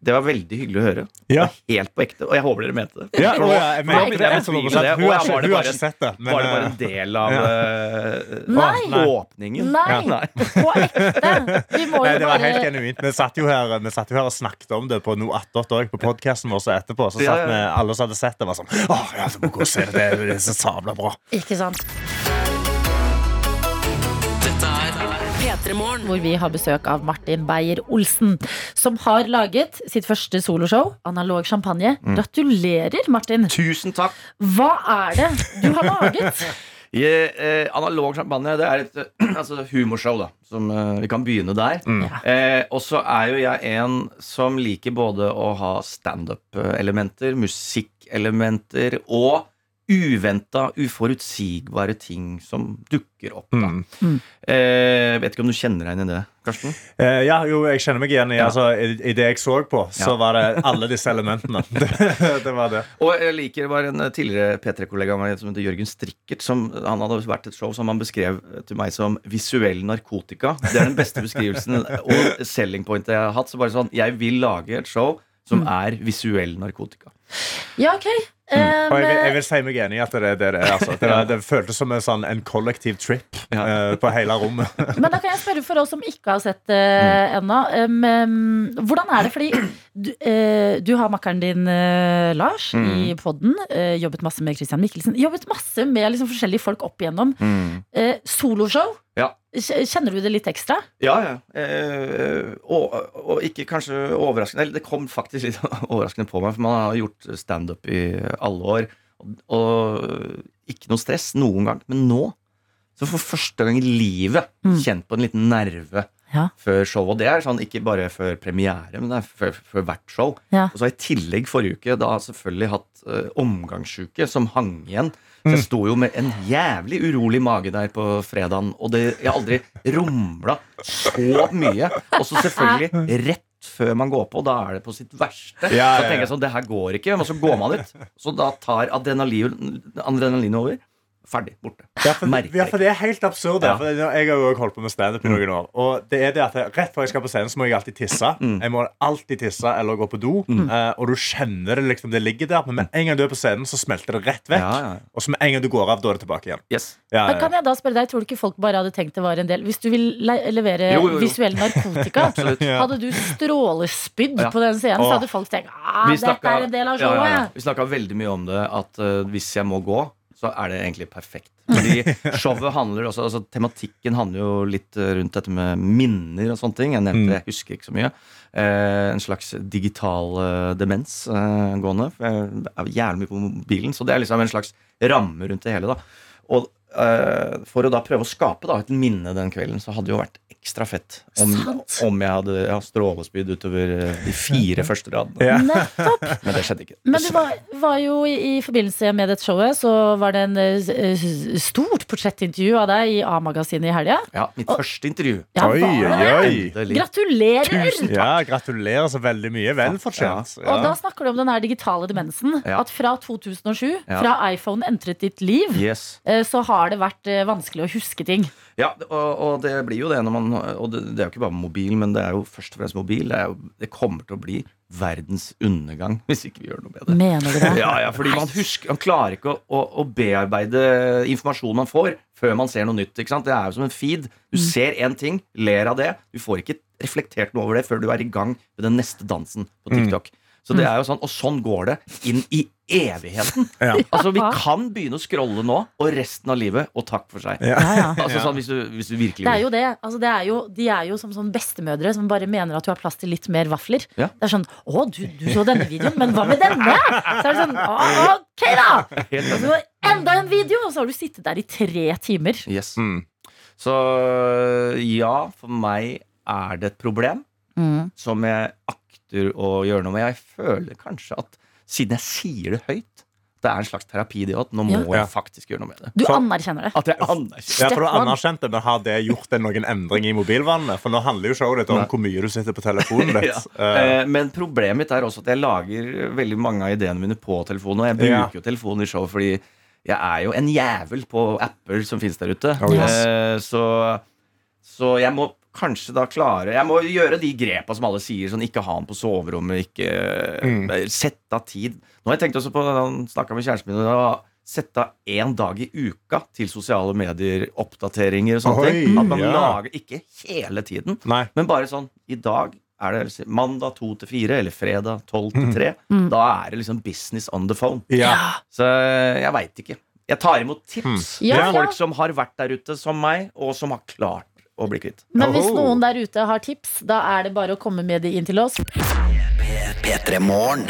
Det var veldig hyggelig å høre. Ja. Helt på ekte. Og jeg håper dere mente det. Ja, og jeg mener Jeg 100%. det, Hun har jeg var det hun har bare- ikke sett det. Men, var det bare eh, en del av ja. uh, Nei. Nei. åpningen? Nei, Ja, på ekte. Vi må Nei, jo det var helt genuint. Vi satt jo her, vi satt jo her og snakket om det på noe attåt òg, på podkasten vår så etterpå. Så satt vi, alle som hadde sett det, var sånn Å, ja, du må gå og se det. Det er så sabla bra. Ikke sant. Hvor vi har besøk av Martin Beyer-Olsen, som har laget sitt første soloshow, Analog champagne. Mm. Gratulerer, Martin. Tusen takk. Hva er det du har laget? [laughs] Jeg, eh, analog champagne det er et eh, [clears throat] altså, humorshow, da. Som, eh, vi kan begynne der. Eh, og så er jo jeg en som liker både å ha standup-elementer, musikkelementer og uventa, uforutsigbare ting som dukker opp. Da. Mm. Eh, vet ikke om du kjenner deg igjen i det, Karsten? Eh, ja, jo, jeg kjenner meg igjen i Ja. altså, i, I det jeg så på, så var det alle disse elementene. [laughs] Det, det var det. Og jeg liker var en tidligere P3-kollega av meg som heter Jørgen Strikkert. Som, han hadde vært et show som han beskrev til meg som visuell narkotika. Det er den beste beskrivelsen [laughs] og selling pointet jeg har hatt. Så bare sånn, Jeg vil lage et show som er visuell narkotika. Ja, ok. Og jeg, vil- jeg Um, vil si meg enig i at det er det det er. Altså. Det, det føltes som en, sånn, en kollektiv trip Ja. uh, på hele rommet. [laughs] men da kan jeg spørre for oss som ikke har sett det uh, ennå. Um, um, hvordan er det? Fordi du, uh, du har makkeren din, eh, Lars, i podden. eh, jobbet masse med Christian Mikkelsen. Jobbet masse med liksom, forskjellige folk opp igjennom. Eh, soloshow. Ja. Kjenner du det litt ekstra? Ja, ja. Eh, og, og ikke kanskje overraskende Eller det kom faktisk litt [laughs] overraskende på meg, for man har gjort standup i alle år. Og, og ikke noe stress noen gang. Men nå, så for første gang i livet, Mm. kjent på en liten nerve Ja. før show. Og det er sånn ikke bare før premiere, men det er før, før hvert show. Ja. Og så har jeg i tillegg forrige uke da selvfølgelig hatt uh, omgangsuke som hang igjen. Så jeg sto jo med en jævlig urolig mage der på fredagen, og det, jeg har aldri rumla så mye. Og så selvfølgelig [laughs] rett før man går på, da er det på sitt verste. Ja, ja, Så tenker jeg sånn, det her går ikke, og så går man ut. Så da tar adrenalin, adrenalin over. Ferdig. Borte. Ja, for, ja, for det er helt absurd. Ja. For jeg har jo også holdt på med standup i noen år. Og det er det at jeg, Rett før jeg skal på scenen, så må jeg alltid tisse. Mm. Jeg må alltid tisse eller gå på do. Eh, og du kjenner det liksom, det ligger der. Men med en gang du er på scenen, så smelter det rett vekk. Ja, ja. Og så med en gang du går av, da er det tilbake igjen. Yes. Ja, Men kan jeg da spørre deg, Tror du ikke folk bare hadde tenkt det var en del Hvis du vil le levere Jo, jo, jo. visuell narkotika, [laughs] hadde du strålespydd Ja. på den scenen, så hadde folk tenkt at dette er en del av showet. ja, ja. Vi snakka veldig mye om det, at uh, hvis jeg må gå, så er det egentlig perfekt. Fordi [laughs] showet handler også altså Tematikken handler jo litt eh, rundt dette med minner og sånne ting. Jeg nevnte det, jeg husker ikke så mye. Eh, en slags digital eh, demens eh, gående. For jeg er jævlig mye på mobilen, så det er liksom en slags ramme rundt det hele. da Og for å da prøve å skape da et minne den kvelden, så hadde det jo vært ekstra fett om, om jeg hadde ja, strålespydd utover eh, de fire første radene. Ja. Nettopp. [laughs] Men det skjedde ikke. Men det var, var jo i, i forbindelse med dette showet, så var det en uh, stort portrettintervju av deg i A-magasinet i helga. Ja, mitt første intervju. Ja, Oi, oi, Gratulerer! Tusen Gratulerer! Ja, gratulerer så veldig mye. Vel fortjent. Og da snakker du om den her digitale demensen. Ja. At fra 2007, Ja. fra iPhone entret ditt liv, Yes. eh, så har det vært eh, vanskelig å huske ting. Ja, og, og det blir jo det når man Og det, det er jo ikke bare mobil, men det er jo først og fremst mobil. Det, er jo, det kommer til å bli verdens undergang hvis ikke vi gjør noe med det. Mener du det? [laughs] Ja, ja, fordi man husker Man klarer ikke å, å, å bearbeide informasjonen man får, før man ser noe nytt. ikke sant? Det er jo som en feed. Du ser én ting, ler av det. Du får ikke reflektert noe over det før du er i gang med den neste dansen på TikTok. Så det er jo sånn, Og sånn går det inn i evigheten. Ja. Altså Vi kan begynne å scrolle nå, og resten av livet, og takk for seg. Ja. Ja. [laughs] Altså sånn hvis du, hvis du virkelig Det er jo det. Altså, det er jo, de er jo som sånn bestemødre som bare mener at du har plass til litt mer vafler. Ja. Det er sånn 'Å, du, du så denne videoen, men hva med denne?' Så er det sånn «Å, 'Ok, da!' Så enda en video, og så har du sittet der i tre timer. Yes. Mm. Så ja, for meg er det et problem Mm. som jeg akter å gjøre noe med. Jeg føler kanskje at siden jeg sier det høyt, det er en slags terapi det òg. nå må Ja. jeg faktisk gjøre noe med det. Du anerkjenner det. At jeg anerkjenner Ja, for du anerkjente, men Har det gjort det noen endring i mobilvannet? For nå handler jo showet ditt om Nei. hvor mye du sitter på telefonen [laughs] ditt. ja. Eh, Eh, Men problemet mitt er også at jeg lager veldig mange av ideene mine på telefonen. Og jeg bruker Ja. jo telefonen i show fordi jeg er jo en jævel på apper som finnes der ute. Oh, yes. uh, så, så jeg må kanskje da klare Jeg må gjøre de grepa som alle sier, sånn ikke ha den på soverommet, ikke Sett av tid. Nå har jeg tenkt også på Han snakka med kjæresten min og Sette av én dag i uka til sosiale medier, oppdateringer og sånne Oi, ting. At man ja. lager Ikke hele tiden, Nei. men bare sånn I dag er det mandag to til fire, eller fredag tolv til Mm. tre. Da er det liksom business on the phone. Ja. Så jeg veit ikke. Jeg tar imot tips Ja, fra ja. folk som har vært der ute som meg, og som har klart å bli kvitt. Men hvis noen der ute har tips, da er det bare å komme med de inn til oss. P3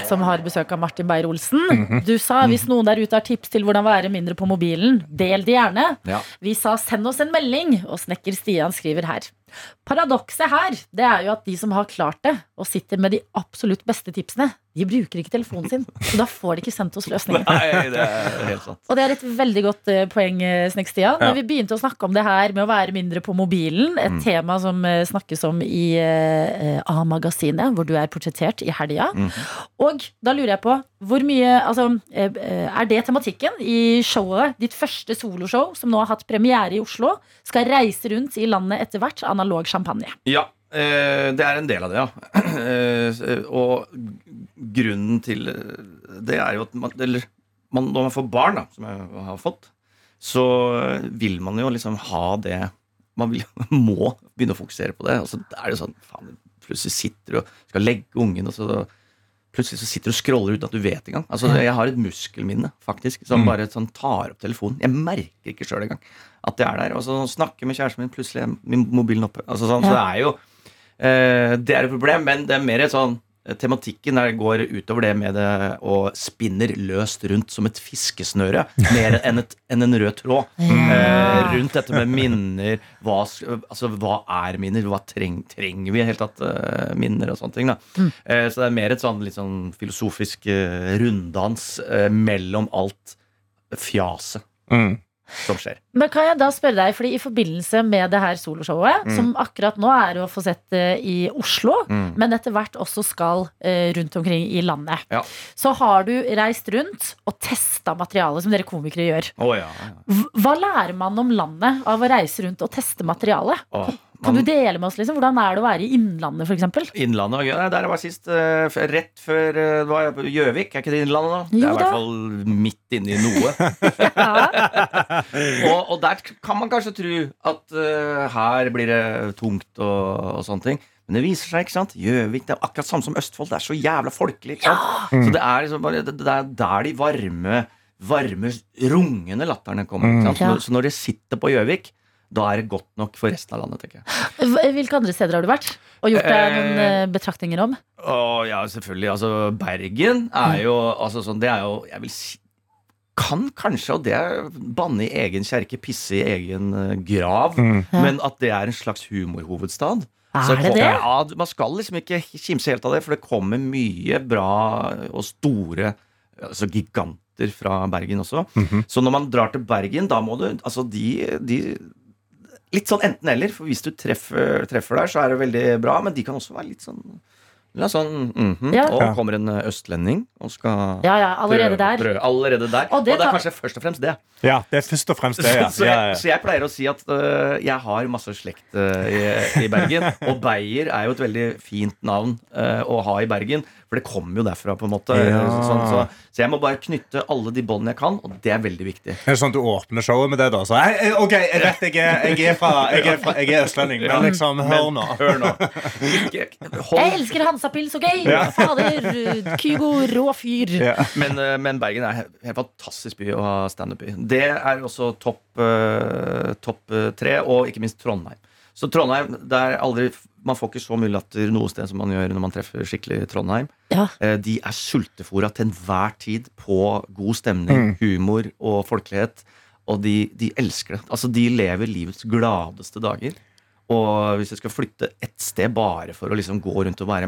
Som har besøk av Martin Beyer-Olsen. Mhm. Du sa hvis noen der ute har tips til hvordan være mindre på mobilen, del de gjerne. Ja. Vi sa send oss en melding, og snekker Stian skriver her. Paradokset her det er jo at de som har klart det, og sitter med de absolutt beste tipsene, de bruker ikke telefonen sin. Så da får de ikke sendt oss løsninger. [laughs] Nei, det er helt sant. Og det er et veldig godt eh, poeng, eh. Ja. Når vi begynte å snakke om det her med å være mindre på mobilen, et tema som eh, snakkes om i A-magasinet, hvor du er portrettert i helga. Og da lurer jeg på, hvor mye altså, Er det tematikken i showet, ditt første soloshow, som nå har hatt premiere i Oslo, skal reise rundt i landet etter hvert, analog champagne? Ja, det er en del av det, ja. Eh, og grunnen til det er jo at man, eller, man, når man får barn, da, som jeg har fått, så vil man jo liksom ha det Man vil, [laughs] må begynne å fokusere på det. Og så er det sånn faen, Plutselig sitter du og skal legge ungen, og så Plutselig så sitter du og scroller uten at du vet engang. Altså, jeg har et muskelminne faktisk som bare sånn tar opp telefonen. Jeg merker ikke sjøl engang at det er der. Og så snakker jeg med kjæresten min, plutselig er min- mobilen oppe. Altså, sånn, Så det er jo eh, Det er et problem, men det er mer et sånn eh, Tematikken der går utover det med det og spinner løst rundt som et fiskesnøre, mer enn, et, enn en rød tråd. [laughs] Eh, rundt dette med minner. Hva, altså, hva er minner? Hva treng, trenger vi i det hele tatt eh, minner og sånne ting? Da. Eh, så det er mer et sånn litt sånn filosofisk eh, runddans eh, mellom alt fjaset Mm. Som skjer. Men kan jeg da spørre deg, fordi i forbindelse med det her soloshowet, som akkurat nå er å få sett eh, i Oslo, men etter hvert også skal eh, rundt omkring i landet, Ja. så har du reist rundt og testa materialet som dere komikere gjør. Oh, ja, ja. Hva lærer man om landet av å reise rundt og teste materialet? Åh, Kan du dele med oss liksom, hvordan er det å være i Innlandet, f.eks.? Innlandet var gøy. Nei, Der jeg var sist. eh, rett før eh, var jeg på Gjøvik. Er ikke det Innlandet, da? Det er i hvert fall midt inni noe. [laughs] og, og der kan man kanskje tro at uh, her blir det tungt og, og sånne ting. Men det viser seg, ikke sant? Gjøvik det er akkurat samme som Østfold. Det er så jævla folkelig. ikke sant? Så det er liksom bare Det, det er der de varme, varme, rungende latterne kommer. Ikke sant? Så, Ja. så når de sitter på Gjøvik, da er det godt nok for resten av landet, tenker jeg. Hvilke andre steder har du vært? Og gjort deg noen Eh, eh, betraktninger om? Å ja, selvfølgelig. Altså, Bergen er jo altså, sånn, Det er jo Jeg vil si Kan kanskje, og det er banne i egen kjerke, pisse i egen grav, grav, men at det er en slags humorhovedstad. Er det det? Ja, Man skal liksom ikke kimse helt av det, for det kommer mye bra og store altså giganter fra Bergen også. Så når man drar til Bergen, da må du Altså, de, de Litt sånn enten-eller, for hvis du treffer, treffer der, så er det veldig bra, men de kan også være litt sånn ja, sånn, mhm. Ja. Og kommer en østlending og skal Ja, ja, allerede prøve- der. prøve- allerede der. Og Og det det, er tar- kanskje først og fremst det. Ja, det er først og fremst det. [laughs] Ja. Så, jeg, så jeg pleier å si at uh, jeg har masse slekt uh, i, i Bergen. [laughs] Og Beyer er jo et veldig fint navn uh, å ha i Bergen, for det kommer jo derfra, på en måte. Ja. Sånn, så, så jeg må bare knytte alle de båndene jeg kan, og det er veldig viktig. Er det sånn at du åpner showet med det, da? Så, «Hei, eh, ok, jeg vet jeg er, jeg er, fra, jeg er, fra, jeg er østlending, men liksom, hør nå. Hør nå. Ikke, Jeg elsker Hansapils OK? Ja. Fader, Kygo, rå fyr. Ja. Men, eh, men Bergen er en helt- fantastisk by å ha standup i. Det er også topp topp, eh, tre, og ikke minst Trondheim. Så Trondheim, det er aldri Man får ikke så mye latter noe sted som man gjør når man treffer skikkelig Trondheim. Ja. Eh, De er sultefora til enhver tid på god stemning, humor og folkelighet. Og de, de elsker det. Altså, de lever livets gladeste dager. Og hvis jeg skal flytte ett sted bare for å liksom gå rundt og være.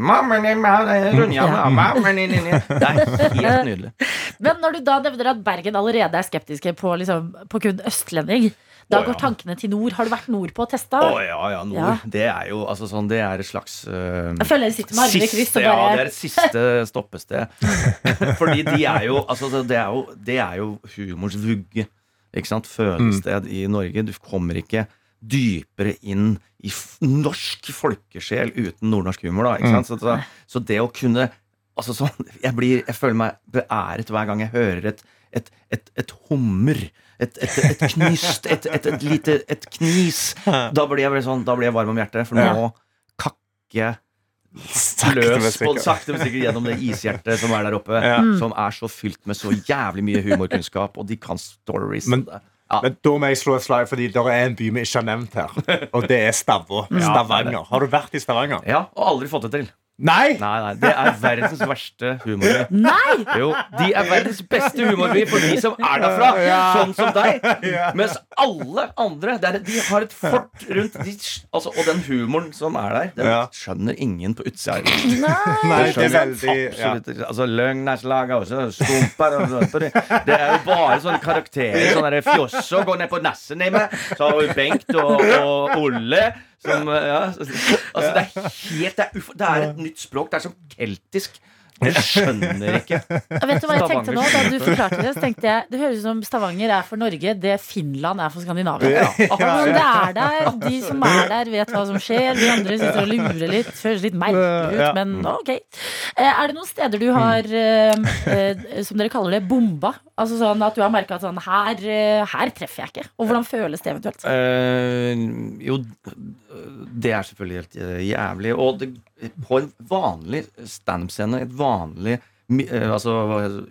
Det er helt nydelig. [laughs] Men når du da nevner at Bergen allerede er skeptiske på, liksom, på kun østlending, da går tankene til nord. Har du vært nordpå og testa? Å ja, ja, nord. Ja. Det er jo altså sånn, det er et slags uh, Jeg føler jeg sitter med armene i kryss siste, bare Ja, det er et siste stoppested. [laughs] Fordi de er jo Altså, det er jo, det er jo humors vugge. Ikke sant? Fødested i Norge. Du kommer ikke dypere inn i norsk folkesjel uten nordnorsk humor. Da, sant? Så, så, så det å kunne altså så, jeg, blir, jeg føler meg beæret hver gang jeg hører et, et, et, et hummer. Et, knyst, et, lite et knis. Da blir jeg, sånn, da blir jeg varm om hjertet, for nå kakker jeg løs på sakte, men sikkert gjennom det ishjertet som er der oppe. Ja. Som er så fylt med så jævlig mye humorkunnskap, og de kan stories. Men- ja. Men da må jeg slå et slag, fordi det er en by vi ikke har nevnt her. Og det er Stavå. [laughs] Stavanger. Har du vært i Stavanger? ja, og aldri fått det til. Nei! Nei, nei, Det er verdens verste humorby. Nei! Jo, de er verdens beste humorby for de som er derfra, [laughs] sånn som deg. [laughs] Mens alle andre det er, De har et fort rundt de, altså, Og den humoren som er der, den Ja. skjønner ingen på utsida. Nei, det er veldig ja. Altså, Løgnerslag og så stumper og sånt. Det er jo bare sånne karakterer. Sånn fjosse og går ned på nessen i meg. Så har vi Bengt og, og Olle. Som, ja, altså, det er [laughs] helt det er, det er et nytt språk. Det er som keltisk. Du skjønner ikke. Ja, vet du hva jeg tenkte nå Da du forklarte det, så tenkte jeg Det høres ut som Stavanger er for Norge det Finland er for Skandinavia. Ja, Altså, det er der, De som er der, vet hva som skjer. Vi andre sitter og lurer litt. Føles litt merkelig ut, men ok. Eh, Er det noen steder du har, eh, eh, som dere kaller det, bomba? Altså sånn at du har merka at sånn her, her treffer jeg ikke. Og hvordan føles det eventuelt? Uh, jo, det er selvfølgelig helt jævlig. Og det, på en vanlig standup-scene, et vanlig eh, altså,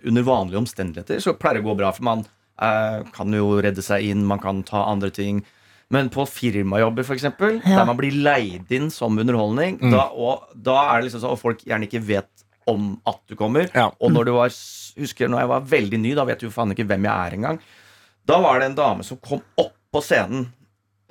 under vanlige omstendigheter, så pleier det å gå bra. For man eh, kan jo redde seg inn, man kan ta andre ting. Men på firmajobber, f.eks., eksempel Ja. der man blir leid inn som underholdning, da, og, da er det liksom sånn, og folk gjerne ikke vet om at du kommer. Ja. Og når du var, husker når jeg var veldig ny, da vet du jo faen ikke hvem jeg er engang. Da var det en dame som kom opp på scenen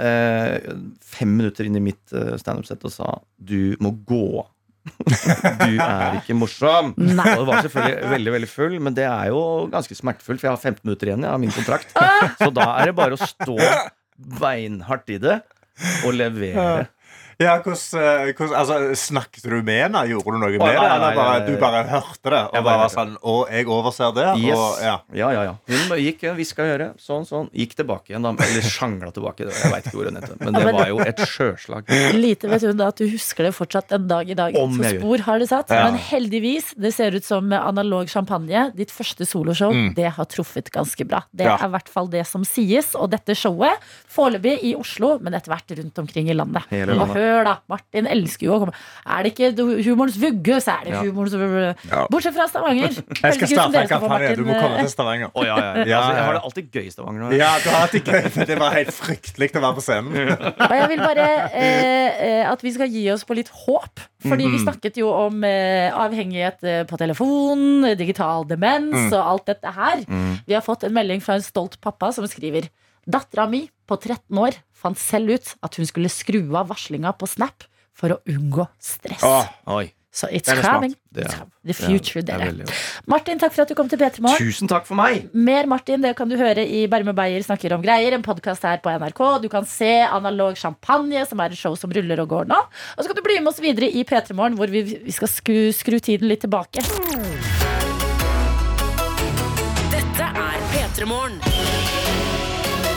eh, fem minutter inn i mitt eh, standup-sett og sa du må gå. [laughs] du er ikke morsom. Nei. Og det var selvfølgelig veldig veldig full, men det er jo ganske smertefullt, for jeg har 15 minutter igjen av min kontrakt. [laughs] Så da er det bare å stå beinhardt i det og levere. Ja, hvordan, eh, hvordan, altså, Snakket du med henne? Gjorde du noe med nei, det? Eller bare, du bare hørte det? Og Jeg bare bare sånn Å, jeg overser det? Yes. Og, ja. Ja, ja, ja. Hun gikk, og vi skal gjøre sånn, sånn. Gikk tilbake igjen, da. Eller sjangla tilbake. Jeg veit ikke hvor hun het. Men det var jo et sjøslag. Lite vet hun da at du husker det fortsatt en dag i dag. Om Så spor har det satt. Ja. Men heldigvis, det ser ut som analog champagne. Ditt første soloshow, det har truffet ganske bra. Det Mm. Ja. er i hvert fall det som sies. Og dette showet, foreløpig i Oslo, men etter hvert rundt omkring i landet. Hele landet. Hør, da. Martin elsker jo å komme. Er det ikke humorens vugge, så er det Ja. humorens Ja. Bortsett fra Stavanger. [laughs] Jeg skal starte en kampanje. Du må komme til Stavanger. Oh, ja, ja, ja. [laughs] Ja, Altså, jeg har det alltid gøy i Stavanger nå. Ja, du har det gøy, [laughs] det var helt fryktelig å være på scenen. Og jeg vil bare eh, eh, at vi skal gi oss på litt håp. Fordi vi snakket jo om eh, avhengighet eh, på telefon, digital demens og alt dette her. Vi har fått en melding fra en stolt pappa som skriver Dattera mi på 13 år fant selv ut at hun skulle skru av varslinga på Snap for å unngå stress. Oh, Oi. Så it's coming. The future, det er dere. Martin, takk for at du kom til P3 Morgen. Tusen takk for meg! Mer Martin det kan du høre i Berme Beyer snakker om greier. En podkast her på NRK. Du kan se Analog Champagne, som er et show som ruller og går nå. Og så kan du bli med oss videre i P3 Morgen, hvor vi, vi skal skru, skru tiden litt tilbake. Dette er P3 Morgen.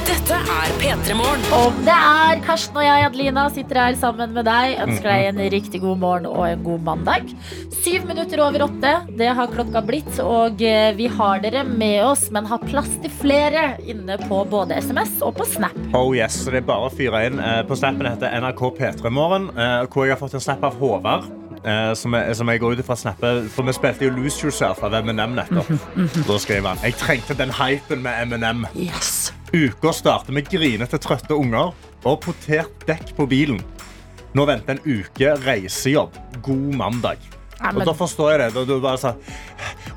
Dette er P3 Morgen. Og det er Karsten og jeg, Adelina, sitter her sammen med deg. Ønsker deg en riktig god morgen og en god mandag. Syv minutter over åtte, det har klokka blitt. Og eh, vi har dere med oss, men har plass til flere inne på både SMS og på Snap. Oh yes, så Det er bare å fyre inn. Eh, På Snapen heter NRK P3morgen, eh, hvor jeg har fått en snap av Håvard. Eh, Som jeg, som jeg går ut fra snappet For vi spilte jo Lose Yourself av Eminem nettopp. Da skriver han Jeg trengte den hypen med Eminem. Yes. Uka starter med grinete, trøtte unger og potert dekk på bilen. Nå venter en uke reisejobb. God mandag. Ja, Og da forstår jeg det. Da du bare sa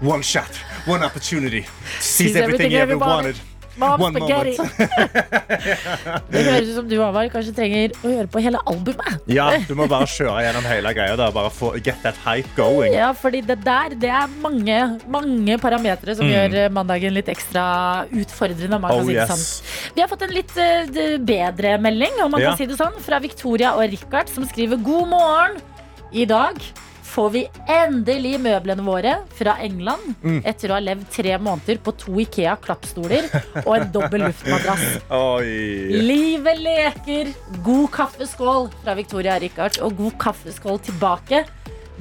One shot, one opportunity. Seize everything you ever wanted. Mom One spaghetti. [laughs] det høres ut som du Avar. kanskje trenger å høre på hele albumet. Ja, du må bare kjøre gjennom hele greia. Da. Bare få get that hype going. Ja, fordi det der det er mange, mange parametere som gjør eh, mandagen litt ekstra utfordrende. Man kan Mm. Oh si yes. sånn. Vi har fått en litt uh, bedre melding om man Ja. kan si det sånn, fra Victoria og Richard, som skriver god morgen. I dag får vi endelig møblene våre fra England Mm. etter å ha levd tre måneder på to Ikea klappstoler og en dobbel luftmadrass. Livet leker. God kaffeskål fra Victoria Richard og god kaffeskål tilbake.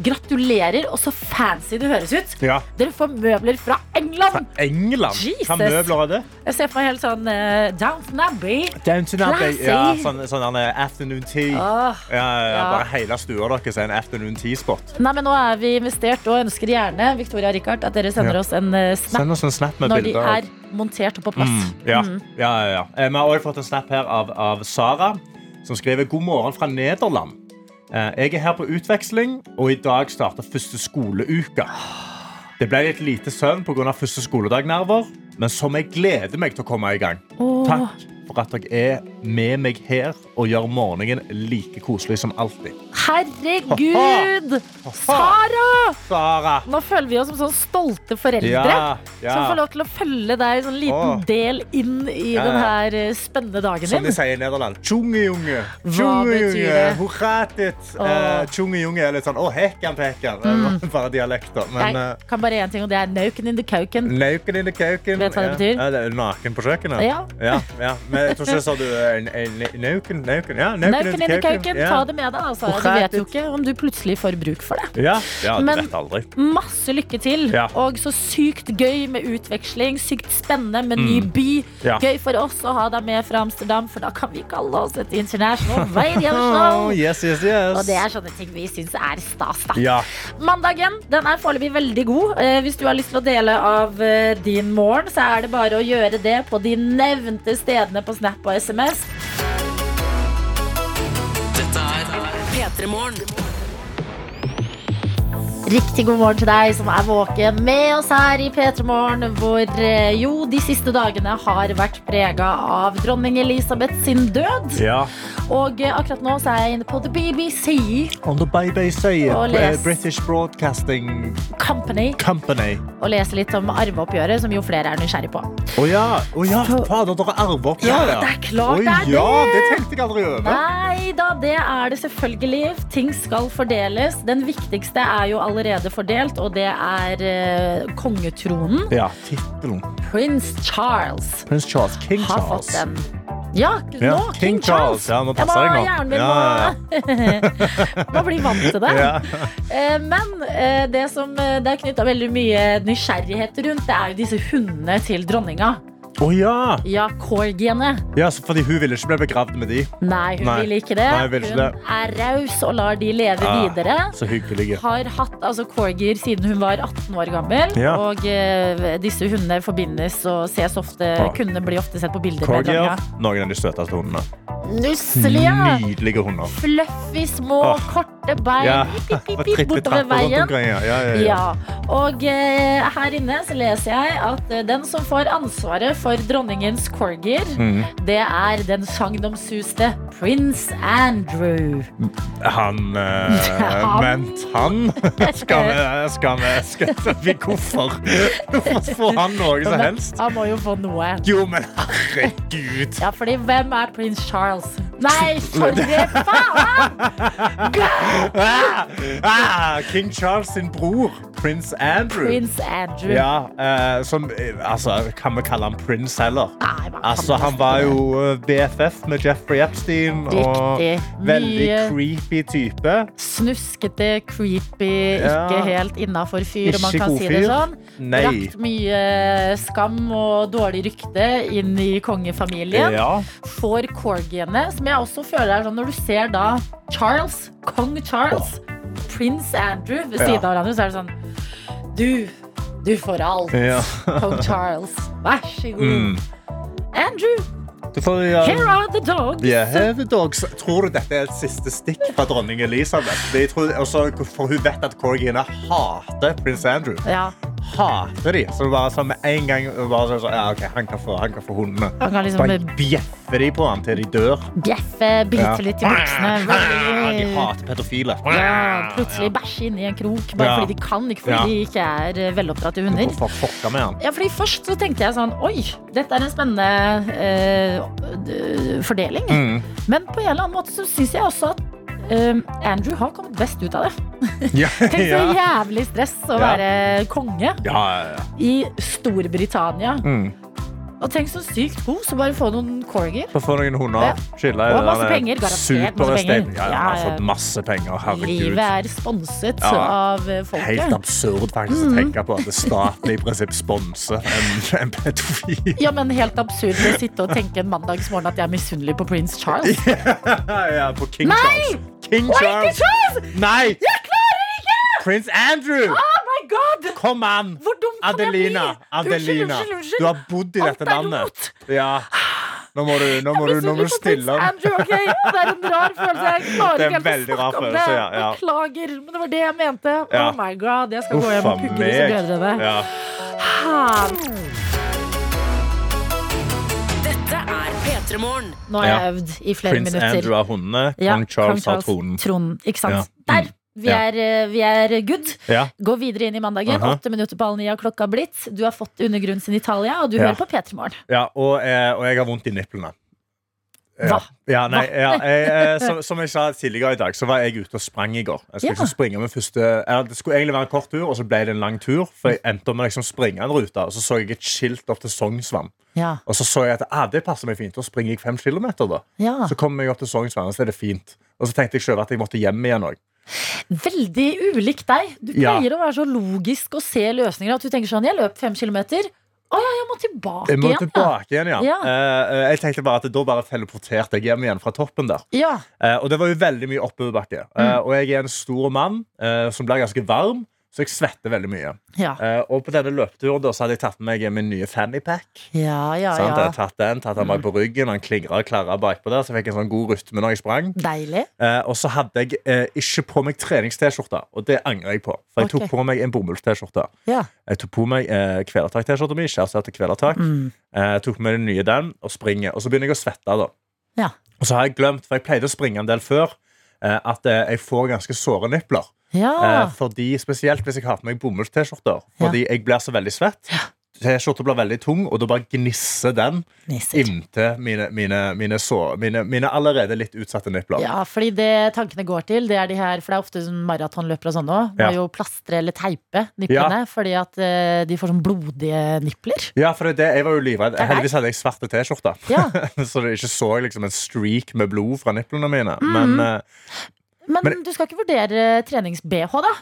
Gratulerer, og så fancy du høres ut. Ja. Dere får møbler fra England. Fra England. Jesus. Hva møbler er det? Jeg ser for meg helt sånn uh, Downton Abbey. Downton Abbey. Ja, sånn, sånn derne afternoon tea. Oh, Ja, ja. Bare hele stua deres er en afternoon tea-spot. Nei, men Nå er vi investert og ønsker gjerne Victoria Richard, at dere sender oss en eh, snap Send oss en snap med når de bilder. de er montert og på plass. Mm, ja, ja, ja, ja. Eh, Vi har også fått en snap her av, av Sara, som skriver God morgen fra Nederland. Eh, Jeg er her på utveksling, og i dag starter første skoleuke. Det ble litt lite søvn pga. første skoledag-nerver, men som jeg gleder meg til å komme i gang. Takk for at dere er med meg her og gjør morgenen like koselig som alltid. Herregud! [laughs] Sara! Sara! Nå føler vi oss som sånn stolte foreldre. Ja, ja. Som får lov til å følge deg en liten Åh. del inn i Ja, ja. den her eh, spennende dagen din. Som de sier i Nederland. Tjungejunge. Tjungejunge. Hurratit. Uh, Tjungejunge er litt sånn Å, hekken. Det er Bare dialekter. Men Jeg uh, kan bare én ting, og det er nauken in the kauken. Nauken in the kauken. Vet du hva det betyr? Naken på kjøkkenet? Ja. ja, ja. Men jeg tror ikke sa du en, en, nauken? Nauken, ja, Nauken in the kauken, Ja. ta det med deg. Altså. Du vet jo ikke om du plutselig får bruk for det. Ja, ja du Men- vet aldri. Masse lykke til, Ja. og så sykt gøy med utveksling. Sykt spennende med ny by. Mm. Ja. Gøy for oss å ha deg med fra Amsterdam, for da kan vi kalle oss et international radioshow. [laughs] Oh, yes, yes, yes. Og det er sånne ting vi syns er stas. da Ja. Mandagen den er foreløpig veldig god. Eh, hvis du har lyst til å dele av eh, din morgen, så er det bare å gjøre det på de nevnte stedene på Snap og SMS. Dette er P3 Morgen. Riktig god morgen til deg som er våken med oss her i P3 Morgen, hvor eh, jo de siste dagene har vært prega av dronning Elisabeth sin død. ja. Og eh, akkurat nå så er jeg inne på The BBC On the BBC, Og eh, les. British Broadcasting Company Company. og leser litt om arveoppgjøret, som jo flere er nysgjerrig på. Å ja, Oh ja, fader, dere Arveoppgjøret! arveoppgjør, Ja, det er klart oh, det er ja, det. det tenkte jeg aldri over. Nei da, det er det selvfølgelig. Ting skal fordeles. Den viktigste er jo allerede fordelt, og det er uh, kongetronen. Ja, tittelen. Prins Charles Prins Charles. King Charles. har fått den. Ja, Ja, nå, King, King Charles. Charles. Ja, nå Jeg passer jeg nå. hjernen min Ja, må, må bli vant til det. Ja. Eh, Men eh, det som eh, det er knytta veldig mye nysgjerrighet rundt, det er jo disse hundene til dronninga. Å ja. Ja, corgiene. ja, fordi hun ville ikke bli begravd med de. Nei, hun Nei. vil ikke det. Nei, vil ikke hun det. er raus og lar de leve Ah, videre. Så hyggelig. Har hatt altså, corgier siden hun var 18 år gammel. Ja. Og uh, disse hundene forbindes og ses ofte Ah. kunne blir ofte sett på bilder med Corgier, noen av de søteste hundene. Nusselige! Nydelige hunder. Fluffy, små, Åh. korte bein. Ja. Pip, pip, pip, [laughs] bortover veien. Ja, ja, ja, ja. Ja, og uh, her inne så leser jeg at uh, den som får ansvaret for dronningens corgier, Mm. det er den sagnomsuste prins Andrew. Han [laughs] eh, Han. Han? [laughs] Skal vi, skal vi, skal vi Hvorfor? Hvorfor får han noe som helst? Han må jo få noe. Jo, men herregud. Ja, fordi hvem er prins Charles? Nei, sorry, faen! [laughs] Ah, ah, King Charles sin bror, prins Andrew. Prince Andrew. Ja, eh, som eh, Altså, kan vi kalle han prins heller? Nei, Altså, Han var jo eh, BFF med Jeffrey Epstein. Og veldig Mye creepy type. Snuskete, creepy, Ja. ikke helt innafor fyr, om man kan si det sånn. Nei. Brakt mye skam og dårlig rykte inn i kongefamilien. Ja. Får corgiene, som jeg også føler er sånn når du ser da Charles, kong Charles, prins Andrew ved Ja. siden av hverandre, så er det sånn Du, du får alt, ja. [laughs] kong Charles. Vær så god. Mm. Andrew, får, ja. here are the dogs. Yeah, the dogs. Tror du dette er et siste stikk fra dronning Elisabeth? Tror, også, for hun vet at Corgina hater prins Andrew. Ja, Hater de. Så bare sånn med en gang bare sånn, ja, ok, han, kan få, han kan få hundene. han kan liksom Bare bjeffer de på ham til de dør. bjeffe, bite Ja. litt i buksene. [laughs] De hater pedofile. Ja, plutselig bæsje inni en krok bare Ja. fordi de kan, ikke fordi Ja. de ikke er eh, veloppdratte hunder. Fucka med han? Ja, fordi Først så tenkte jeg sånn Oi, dette er en spennende eh, fordeling. Mm. Men på en eller annen måte så syns jeg også at um, Andrew har kommet best ut av det. [laughs] Ja, [laughs] Tenk så jævlig stress å Ja. være konge Ja, ja, ja. i Storbritannia. Mm. Og tenk så sykt god, så bare få noen corgier. Så få noen hunder. Ja. Chille i masse penger, garantert masse penger. Ja, jeg har fått masse penger. Herregud. Livet er sponset Ja. av folket. Helt absurd faktisk å tenke på at staten i prinsipp sponser en, en pedofil. Ja, men helt absurd å sitte og tenke en mandagsmorgen at jeg er misunnelig på prins Charles. [laughs] ja, på King Nei! Charles. King Charles! ikke Charles! Nei! Jeg klarer ikke! Prins Andrew! Oh my god! Kom an! Hvor dum kan Adelina, jeg bli? Adelina. Unnskyld, unnskyld. Du har bodd i dette landet. Ja. Nå må du, nå må du, nå må du stille. Andrew, ok? Det er en rar følelse. Jeg klarer Det er en ikke helt å rar snakke om følelse, det. ja, ja. Beklager, men det var det jeg mente. Ja. Oh my god, jeg skal gå hjem og pugge disse brødrene. Ja. P3 Morgen. Nå har jeg Ja. øvd i flere Prince minutter. Andrew har hundene, Ja, kong Charles har tronen. tronen. Ikke sant? Ja. Der! Mm. Vi Ja. er, eh, vi er good. Ja. Gå videre inn i mandagen. Åtte minutter på halv ni har klokka blitt. Du har fått undergrunnen sin Italia, og du Ja. hører på P3 Morgen. Ja, og, eh, og jeg har vondt i nipplene. Ja. Hva? Ja, nei, ja, jeg, eh, [laughs] som, som jeg sa tidligere i dag, så var jeg ute og sprang i går. Jeg skulle Ja. ikke springe med første eller, Det skulle egentlig være en kort tur, og så ble det en lang tur. For jeg endte opp med å liksom springe en rute, og så så jeg et skilt opp til Sognsvann. Ja. Og så så jeg at ah, det passer meg fint. Da springer jeg fem kilometer. da ja. Så kommer jeg opp til Sognsvann, og så er det fint. Og så tenkte jeg selv at jeg måtte hjem igjen òg. Veldig ulik deg. Du pleier å være så logisk og se løsninger at du tenker sånn Jeg løp fem kilometer. Å ja, jeg må tilbake Jeg må igjen. tilbake igjen, ja. Ja. Eh, jeg tenkte bare at da bare teleporterte jeg hjem igjen fra toppen der. Ja. Eh, og det var jo veldig mye oppoverbakke. Mm. Eh, og jeg er en stor mann som blir ganske varm, så jeg svetter veldig mye. Ja. Uh, og på denne løpeturen da, så hadde jeg tatt med meg min nye fannypack. ja, ja, sånn, ja. tatt den, tatt den bak på ryggen, han klingret og klarra bakpå der, så jeg fikk en sånn god rytme når jeg sprang. Deilig. Uh, og så hadde jeg uh, ikke på meg trenings-T-skjorte, og det angrer jeg på. For jeg okay. tok på meg en bomulls-T-skjorte. Ja. Jeg tok på meg uh, Kvelertak-T-skjorta mi. Kjæreste Kvelertak. Mm. Jeg tok meg den nye den og springer. Og så begynner jeg å svette. da Ja. Og så har jeg glemt, for jeg pleide å springe en del før, at jeg får ganske såre nipler. Ja. Eh, fordi Spesielt hvis jeg har på meg bomulls-T-skjorter. Fordi jeg blir så veldig svett. T-skjorta blir veldig tung, og da bare gnisser den Nisser. inntil mine, mine, mine, så, mine, mine allerede litt utsatte nipler. Ja, fordi det tankene går til, det er de her For det er ofte sånn maratonløpere og sånn òg. Må Ja. jo plastre eller teipe nipplene fordi at eh, de får sånn blodige nipler. Ja, for det, jeg var jo livredd. Det. Heldigvis hadde jeg svarte T-skjorter, Ja. [laughs] så det ikke så liksom en streak med blod fra niplene mine. Mm. Men eh, Men, Men- du skal ikke vurdere trenings-BH, da?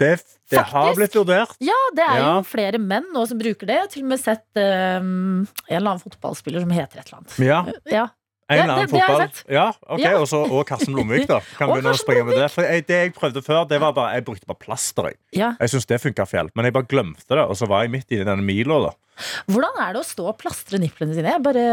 det, det har blitt vurdert. Ja, det er Ja. jo flere menn nå som bruker det. Jeg har til og med sett um, en eller annen fotballspiller som heter et eller annet. Ja, Ja. en eller annen fotball. Ja, ok, Ja. Også, og Karsten Blomvik, da. [laughs] Kan begynne å springe med det. For jeg, det jeg prøvde før, det var bare Jeg brukte bare plaster. Jeg, ja. jeg syns det funka fjell. Men jeg bare glemte det, og så var jeg midt i denne mila. da Hvordan er det å stå og plastre nipplene sine? Jeg bare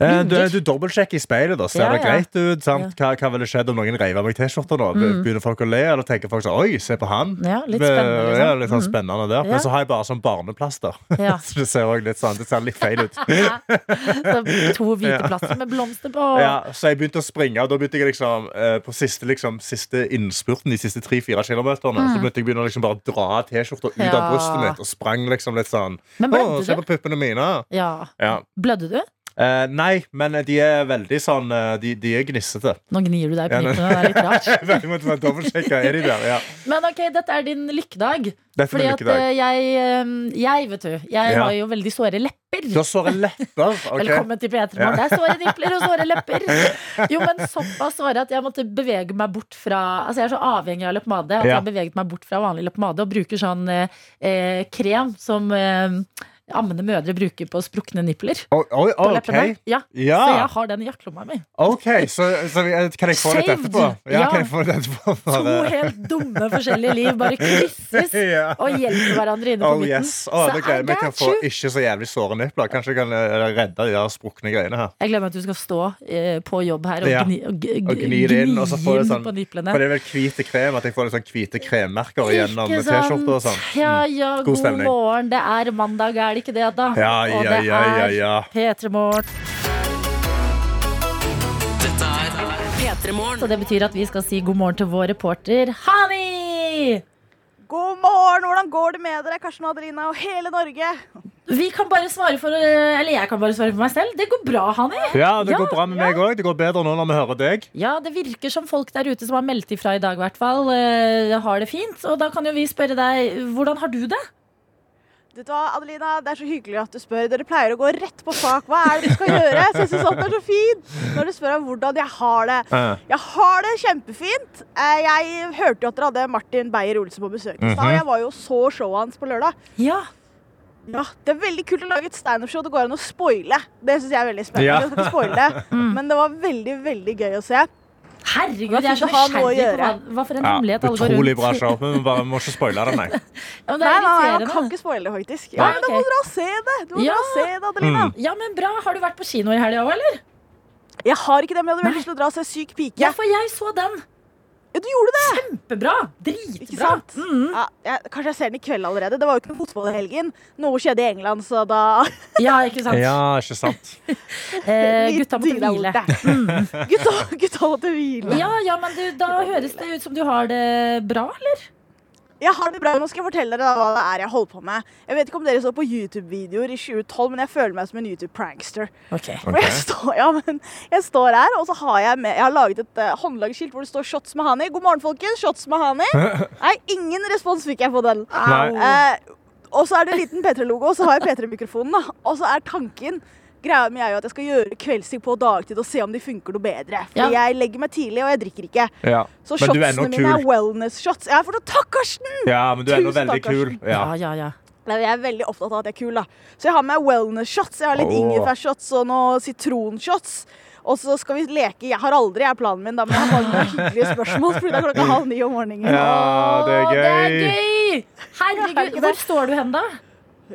Eh, Du, du dobbeltsjekker i speilet. da Ser Ja, det greit ut? Sant? Hva, hva ville skjedd om noen reiv av meg T-skjorta? Mm. Begynner folk å le, eller tenker folk sånn Oi, se på han. Ja, litt spennende. Liksom. Ja, litt sånn Mm. spennende der. Men så har jeg bare sånn barneplaster. Ja. [laughs] så det ser også litt sånn Det ser litt feil ut. [laughs] Så to hvite plaster med blomster på. Ja, så jeg begynte å springe, og da begynte jeg liksom eh, på siste, liksom, siste innspurten, de siste tre-fire kilometerne, så begynte jeg begynne å liksom bare dra T-skjorta ut Mm. Av brystet mitt, og sprang liksom litt sånn Men ble du du? På puppene mine. Ja. Ja. Blødde du? Eh, nei, men de er veldig sånn eh, De, de er gnissete. Nå gnir du deg på nippene. Det er litt rart. Jeg måtte bare dobbeltsjekke. Er de der? Ja. Men ok, dette er din lykkedag. Dette Fordi at eh, jeg, eh, jeg, vet du, jeg Ja. har jo veldig såre lepper. Du har såre lepper. [laughs] ok. Velkommen til P3 Morgen. Det er såre nipler og såre lepper. [laughs] Jo, men såpass såre at jeg måtte bevege meg bort fra Altså Jeg er så avhengig av leppepomade at Ja. jeg har beveget meg bort fra vanlig leppepomade og bruker sånn eh, eh, krem som eh, ammende mødre bruker på sprukne nipler. Oh, oh, okay. På leppene. Ja. Ja. Så jeg har den i jakkelomma mi. Ok, så, så kan jeg få litt dette etterpå? Ja, Ja. kan jeg få litt etterpå? To helt dumme forskjellige liv bare [laughs] krysses Ja. og hjelper hverandre inne på Oh midten. yes, oh, Så Det gleder meg til å få ikke så jævlig såre nipler. Kanskje jeg kan eh, redde de der sprukne greiene her. Jeg glemmer at du skal stå eh, på jobb her og, Ja. gni, og, Og gni det inn, og så får sånn- på niplene. For det er vel hvite krem, at jeg får litt sånn hvite kremmerker gjennom T-skjorta og sånn. Ja, Mm. ja, God god, stemning. morgen. Det er mandag, er det ikke det, da? Ja, og ja, det ja, ja, ja. P3 er P3 Morgen. Så det betyr at vi skal si god morgen til vår reporter Hani! God morgen! Hvordan går det med dere, Karsten og Adelina og hele Norge? Vi kan bare svare for Eller jeg kan bare svare for meg selv. Det går bra, Hani. Ja, det Ja, går bra med meg òg. Det går bedre nå når vi hører deg. Ja, det virker som folk der ute som har meldt ifra i dag, i hvert fall, eh, har det fint. Og da kan jo vi spørre deg, hvordan har du det? Vet du hva, Adelina, Det er så hyggelig at du spør. Dere pleier å gå rett på sak. Hva er det du skal gjøre? Så jeg synes det er så fint når du spør om hvordan jeg har det. Jeg har det kjempefint. Eh, Jeg hørte jo at dere hadde Martin Beyer-Olsen på besøk i stad. Jeg var jo så showet hans på lørdag. Ja. Ja, Det er veldig kult å lage et standup-show. Det går an å spoile. Det syns jeg er veldig spennende. Ja. Det, [laughs] Men det var veldig, veldig gøy å se. Herregud, jeg er så nysgjerrig på hva, hva for en Ja, hemmelighet alle går utrolig bra show. Men bare må ikke spoile det, nei. [laughs] Ja, men det Nei, er nei, nei, man kan ikke spoile det, faktisk. Ja, men Da må dere se det. Du må Ja. dra og se det, Adelina. Mm. Ja, men bra. Har du vært på kino i helga òg, eller? Jeg har ikke det, men jeg hadde veldig lyst til å dra og se Syk pike. Ja, for jeg så den. Ja, du gjorde det! Kjempebra. Ikke Dritbra. sant? Mhm. Ja, jeg, kanskje jeg ser den i kveld allerede. Det var jo ikke noe fotball i helgen. Noe skjedde i England, så da [laughs] Ja, ikke sant? Ja, ikke sant? [laughs] Eh, gutta måtte hvile. borte. [laughs] Gutta, gutta måtte hvile. Ja, ja, men du, da høres det ut som du har det bra, eller? Jeg har det bra. Nå skal jeg fortelle dere da hva det er jeg holder på med. Jeg vet ikke om dere så på YouTube-videoer i 2012, men jeg føler meg som en YouTube-prankster. Ok. For jeg, står, ja, jeg står her, og så har jeg med Jeg har laget et uh, håndlagsskilt hvor det står 'Shots med Hani'. God morgen, folkens. Shots med Hani. [laughs] Nei, ingen respons fikk jeg på den. Eh, og så er det en liten P3-logo, og så har jeg P3-mikrofonen. Og så er tanken Greia mi er jo at jeg skal gjøre kveldstid på dagtid og se om de funker noe bedre. For Ja. jeg legger meg tidlig, og jeg drikker ikke. Ja. Så Men shotsene er mine er wellness-shots. Jeg er fortsatt Takk, Karsten! Ja, men du er ennå veldig takk, kul. Ja. Ja, ja, ja. Jeg er veldig opptatt av at jeg er kul, da. Så jeg har med wellness-shots. Jeg har litt oh. ingefærshots og noe sitronshots. Og så skal vi leke Jeg har aldri er planen min, da, men jeg har bare noen [laughs] hyggelige spørsmål. Fordi det er klokka halv ni om morgenen. Ja, det er Å, det er gøy. gøy! Herregud, hvor står du hen, da?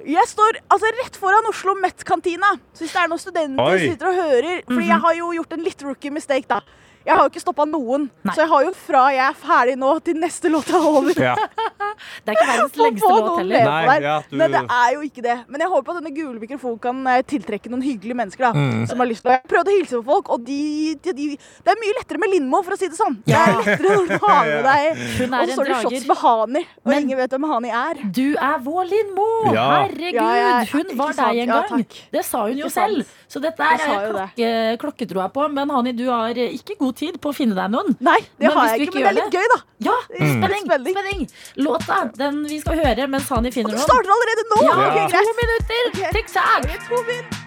Jeg står altså, rett foran Oslo Met-kantina. Så hvis det er noen studenter Oi. som sitter og hører Fordi jeg har jo gjort en litt rookie mistake, da. Jeg har jo ikke stoppa noen. Nei. Så jeg har jo fra jeg er ferdig nå til neste låt er over. Ja. [laughs] Det er ikke verdens lengste låt heller. Nei, ja, du- Men det er jo ikke det. Men jeg håper at denne gule mikrofonen kan eh, tiltrekke noen hyggelige mennesker. da Mm. Som har lyst til å Jeg prøvde å hilse på folk, og de, de, de Det er mye lettere med Lindmo, for å si det sånn. Det er lettere å ha med [laughs] deg Hun Og er så er står det shots med Hani, og Men- ingen vet hvem Hani er. Du er vår Lindmo! Ja. Herregud, Ja, hun var deg en gang. det sa hun jo selv. Så dette er Jeg klokke, klokketroa på. Men Hani, du har ikke god tid på å finne deg noen. Nei, det Men har jeg ikke, men det er litt gøy, da. Ja, Mm. spenning, Spenning. spenning. Låta den vi skal høre mens Hani finner noen. starter allerede nå! Ja, Ok, to minutter! Okay. TikTok!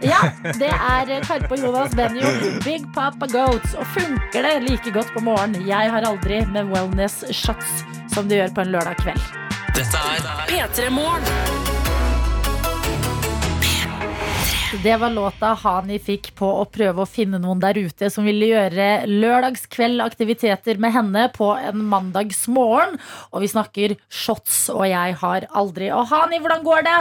Ja, det er Karpe og Jonas Benjo, Big Papa Goats. Og funker det like godt på morgenen? Jeg har aldri med wellness shots som du gjør på en lørdag kveld. Dette er P3 Morgen. Det var låta Hani fikk på å prøve å finne noen der ute som ville gjøre lørdagskveldaktiviteter med henne på en mandagsmorgen. Og vi snakker shots, og jeg har aldri. Og Hani, hvordan går det?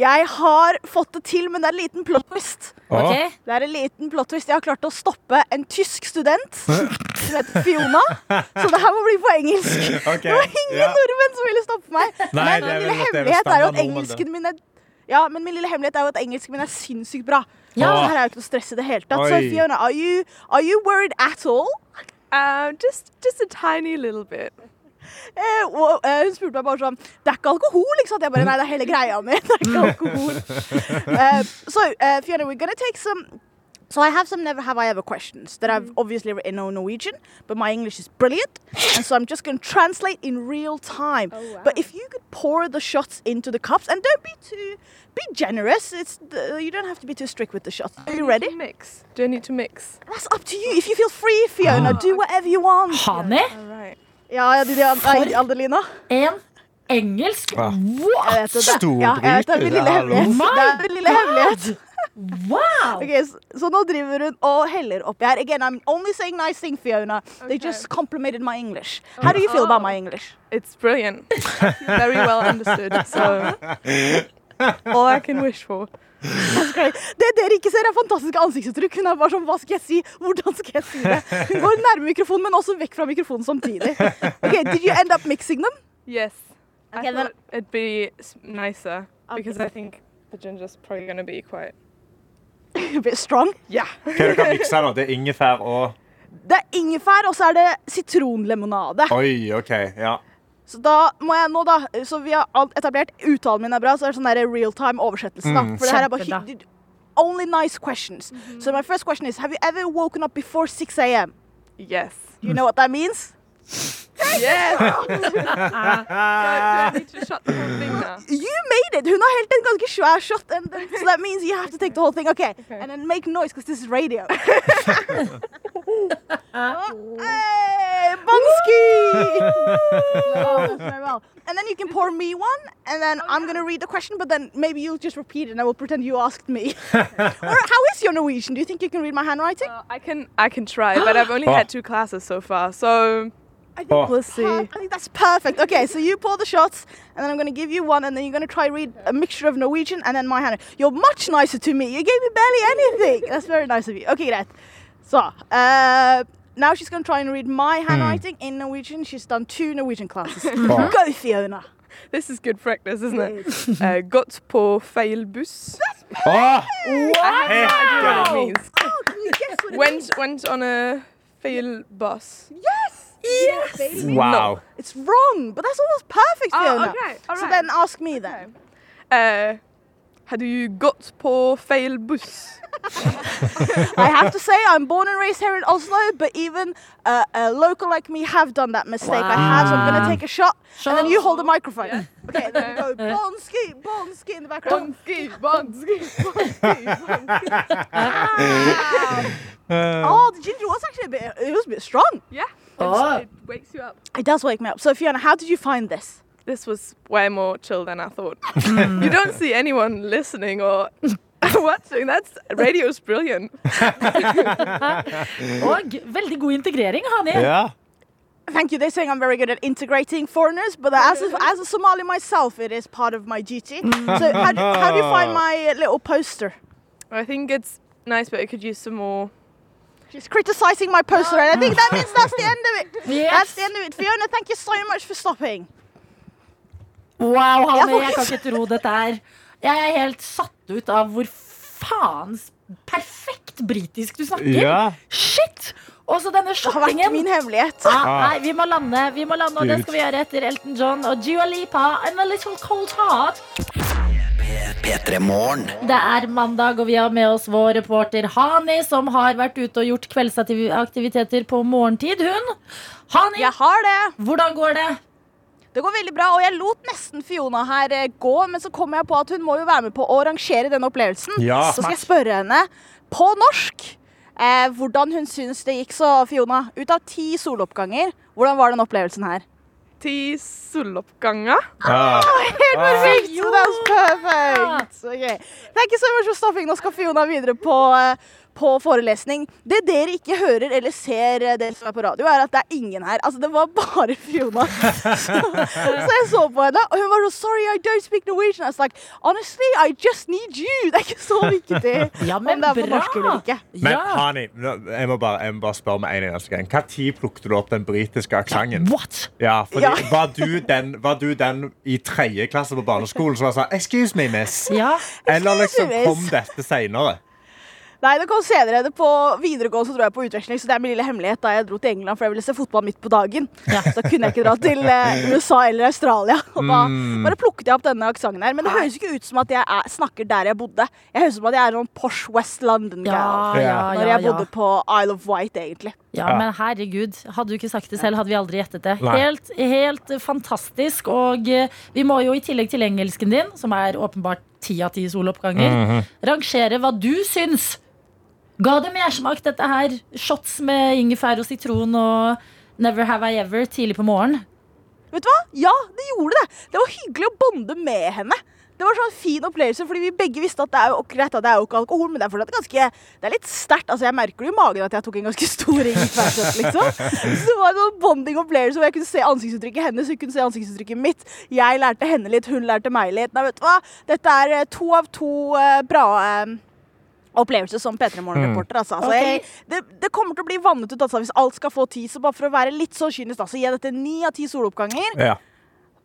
Jeg har fått det til, men det er en liten plot twist. Okay. Det er en liten plot twist. Jeg har klart å stoppe en tysk student som heter Fiona. Så det her må bli på engelsk. [laughs] Okay. Det var ingen Ja. nordmenn som ville stoppe meg. Nei, Men en er min lille er hemmelighet er jo at engelsken min er ja, men min lille hemmelighet er jo at engelsken min er sinnssykt bra. Ja. Så her er jo ikke noe stress i det hele tatt. Så Fiona, are you, are you worried at all? Uh, just just a tiny little bit. Eh, og eh, hun spurte meg bare sånn Det er ikke alkohol, ikke sant? Jeg bare Nei, det er hele greia mi. Det er ikke alkohol. uh, so, uh, Fiona, we're gonna take some So I have some never have I ever questions that I've obviously written in Norwegian, but my English is brilliant, and so I'm just going to translate in real time. But if you could pour the shots into the cups, and don't be too, be generous. It's the, you don't have to be too strict with the shots. Are you ready? Mix. Do I need to mix? That's up to you. If you feel free, Fiona, do whatever you want. Hani, All right. Ja, ja, det, det, nei, Adelina. en engelsk Ja. What? Jeg vet det. det ja, jeg vet det er min lille Storbryter, hemmelighet. hallo. Det er min lille hemmelighet. Wow! Okay, så, så nå driver hun og heller oppi her. Again, I'm only saying nice thing, Fiona. They Okay. just complimented my English. How do you feel about my English? It's brilliant. Very well understood. So all I can wish for. Det dere ikke ser, er fantastiske ansiktsuttrykk. Hun er bare sånn, hva skal jeg si? Hvordan skal jeg si det? Hun går nærme mikrofonen, men også vekk fra mikrofonen samtidig. Okay, did you end up mixing them? Yes. Okay, I then- thought it'd be nicer because Okay. I think the ginger's probably going to be quite. [laughs] A bit strong. Yeah. Hva er det du kan mikse nå? Det er ingefær og Det er ingefær, og så er det sitronlemonade. Oi, OK. Ja. Så da må jeg nå, da Så vi har alt etablert uttalen min er bra, så det er sånn der real time oversettelse, da. For det her er bare. Only nice questions. So my first question is Have you ever woken up before 6 a.m.? Yes. Do you know what that means? Yes. do, do I need to shut the whole thing now? You made it! Hun har helt en ganske svær shot. And so that means you have to take the whole thing. Okay. And then make noise, because this is radio. [laughs] hey, Bonsky! oh, very well. And then you can pour me one, and then I'm going to read the question, but then maybe you'll just repeat it, and I will pretend you asked me. [laughs] or how is your Norwegian? Do you think you can read my handwriting? Uh, I can I can try, but I've only Oh. [gasps] had two classes so far, so I think Oh. we'll see. I think that's perfect. Okay, so you pour the shots, and then I'm gonna give you one, and then you're gonna try read a mixture of Norwegian and then my hand. You're much nicer to me. You gave me barely anything. That's very nice of you. Okay, greit. So uh, now she's gonna try and read my handwriting in Norwegian. She's done two Norwegian classes. [laughs] Go, Fiona. This is good practice, isn't it? Uh, gått på feil buss. Åh, [laughs] I have no idea what it Wow. means. Oh, can you guess what it Went means? went on a feil bus. Yes. Yes. baby. wow. It's wrong, but that's almost perfect, Oh, okay, all So then ask me then. Uh, hadde you gått på feil buss? [laughs] I have to say, I'm born and raised here in Oslo, but even uh, a local like me have done that mistake. I have, so I'm gonna take a shot, and then you hold the microphone. Yeah. [laughs] Okay, then we go [laughs] Bonski, Bonski in the background. Bonski, bonski, bonski, bonski. Oh, the ginger was actually a bit, it was a bit strong. Yeah. Oh. It wakes you up. It does wake me up. So Fiona, how did you find this? This was way more chill than I thought. [laughs] Hmm. you don't see anyone listening or [laughs] watching. That's radio's brilliant. [laughs] Og veldig god integrering, Hani. Ja. Thank you. They're saying I'm very good at integrating foreigners, but as a, as a Somali myself, it is part of my duty. Hmm. So how do, how do you find my little poster? I think it's nice, but it could use some more. She's criticizing my poster, and I think that means that's the end of it. [laughs] Yes. That's the end of it. Fiona, thank you so much for stopping. Wow, Hanne, jeg kan ikke tro dette her. Jeg er helt satt ut av hvor faens perfekt britisk du snakker. Ja. Shit! Og denne denne Det har vært min hemmelighet. Ah, nei, vi må lande, vi må lande, og det skal vi gjøre etter Elton John og Dua Lipa and A Little Cold Heart. P3 Det er mandag, og vi har med oss vår reporter Hani, som har vært ute og gjort kveldsaktiviteter på morgentid. Hun. Hani, Jeg har det. hvordan går det? Det går veldig bra, og jeg lot nesten Fiona her eh, gå, men så kom jeg på at hun må jo være med på å rangere denne opplevelsen. Ja. Så skal jeg spørre henne på norsk eh, hvordan hun syns det gikk. Så Fiona, ut av ti soloppganger, hvordan var den opplevelsen her? Ti soloppganger. Ja. Perfekt! Ah. that's perfect. Okay. Thank you so much for stopping. Nå skal Fiona videre på, eh, på forelesning. Det dere ikke hører eller ser, eh, dere som er på radio, er at det er ingen her. Altså, det var bare [laughs] Fiona. Så, [laughs] så jeg så på henne, og hun var sånn Sorry, I don't speak Norwegian. I was like, Honestly, I just need you. Det er ikke så viktig [laughs] Ja, om men det er på bra. norsk eller ikke. Men Ja. Hani, jeg må bare, jeg må bare spørre med en eneste gang. Tid plukket du opp den britiske aksenten? What? Ja, fordi Ja. var, du den, var du den i tredje klasse på barneskolen som var sånn Excuse me, miss. Ja. Eller liksom kom dette seinere? Nei, det kom senere. Det på videregående så dro jeg på utveksling, så det er min lille hemmelighet da jeg dro til England, for jeg ville se fotball midt på dagen. [laughs] Så kunne jeg ikke dra til eh, USA eller Australia. [laughs] Og da bare plukket jeg opp denne aksenten her. Men det høres ikke ut som at jeg er, snakker der jeg bodde. Jeg høres ut som at jeg er noen posh West London-gal. Ja, ja, Når ja, jeg bodde ja. på Isle of Wight, egentlig. ja, men herregud, hadde du ikke sagt det selv, hadde vi aldri gjettet det. Helt, helt fantastisk. Og eh, vi må jo i tillegg til engelsken din, som er åpenbart ti av ti soloppganger, rangere hva du syns. Ga det mersmak, dette her? Shots med ingefær og sitron og Never Have I Ever tidlig på morgenen? Vet du hva? Ja, det gjorde det. Det var hyggelig å bonde med henne. Det var sånn fin opplevelse, fordi vi begge visste at det er jo greit at det er jo ikke alkohol, men det er fortsatt ganske Det er litt sterkt. Altså, jeg merker det i magen at jeg tok en ganske stor ingefærshot, liksom. Så det var en sånn bonding-opplevelse hvor jeg kunne se ansiktsuttrykket hennes, hun kunne se ansiktsuttrykket mitt. Jeg lærte henne litt, hun lærte meg litt. Nei, vet du hva? Dette er eh, to av to eh, bra opplevelser som P3 Morgen-reporter. Altså. Altså, okay. det, det kommer til å bli vannet ut altså, hvis alt skal få ti. Så bare for å være litt så kynisk, så gir jeg dette ni av ti soloppganger. Ja.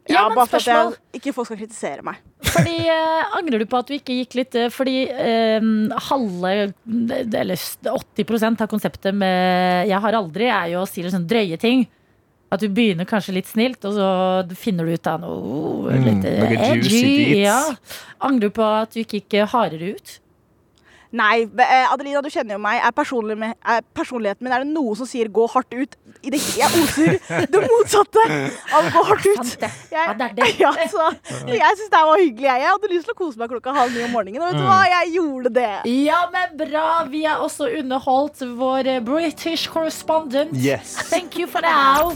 Ja, ja, bare for at jeg, ikke folk skal kritisere meg. Fordi eh, Angrer du på at du ikke gikk litt eh, Fordi eh, halve Eller 80% av konseptet med 'jeg har aldri' er jo å si litt sånn drøye ting. At du begynner kanskje litt snilt, og så finner du ut av noe litt mm, edgy. Ja. Angrer du på at du ikke gikk hardere ut? Nei, eh, Adelina, du kjenner jo meg. Er, personlig med, er personligheten min Er det noe som sier 'gå hardt ut'? I det, jeg oser det motsatte av 'gå hardt ut'. Jeg, Ja, så, så jeg syns det var hyggelig. Jeg, jeg hadde lyst til å kose meg klokka halv ni om morgenen, og vet du hva? Jeg gjorde det. Ja, men bra! Vi har også underholdt vår British correspondent. Yes. Thank you for now.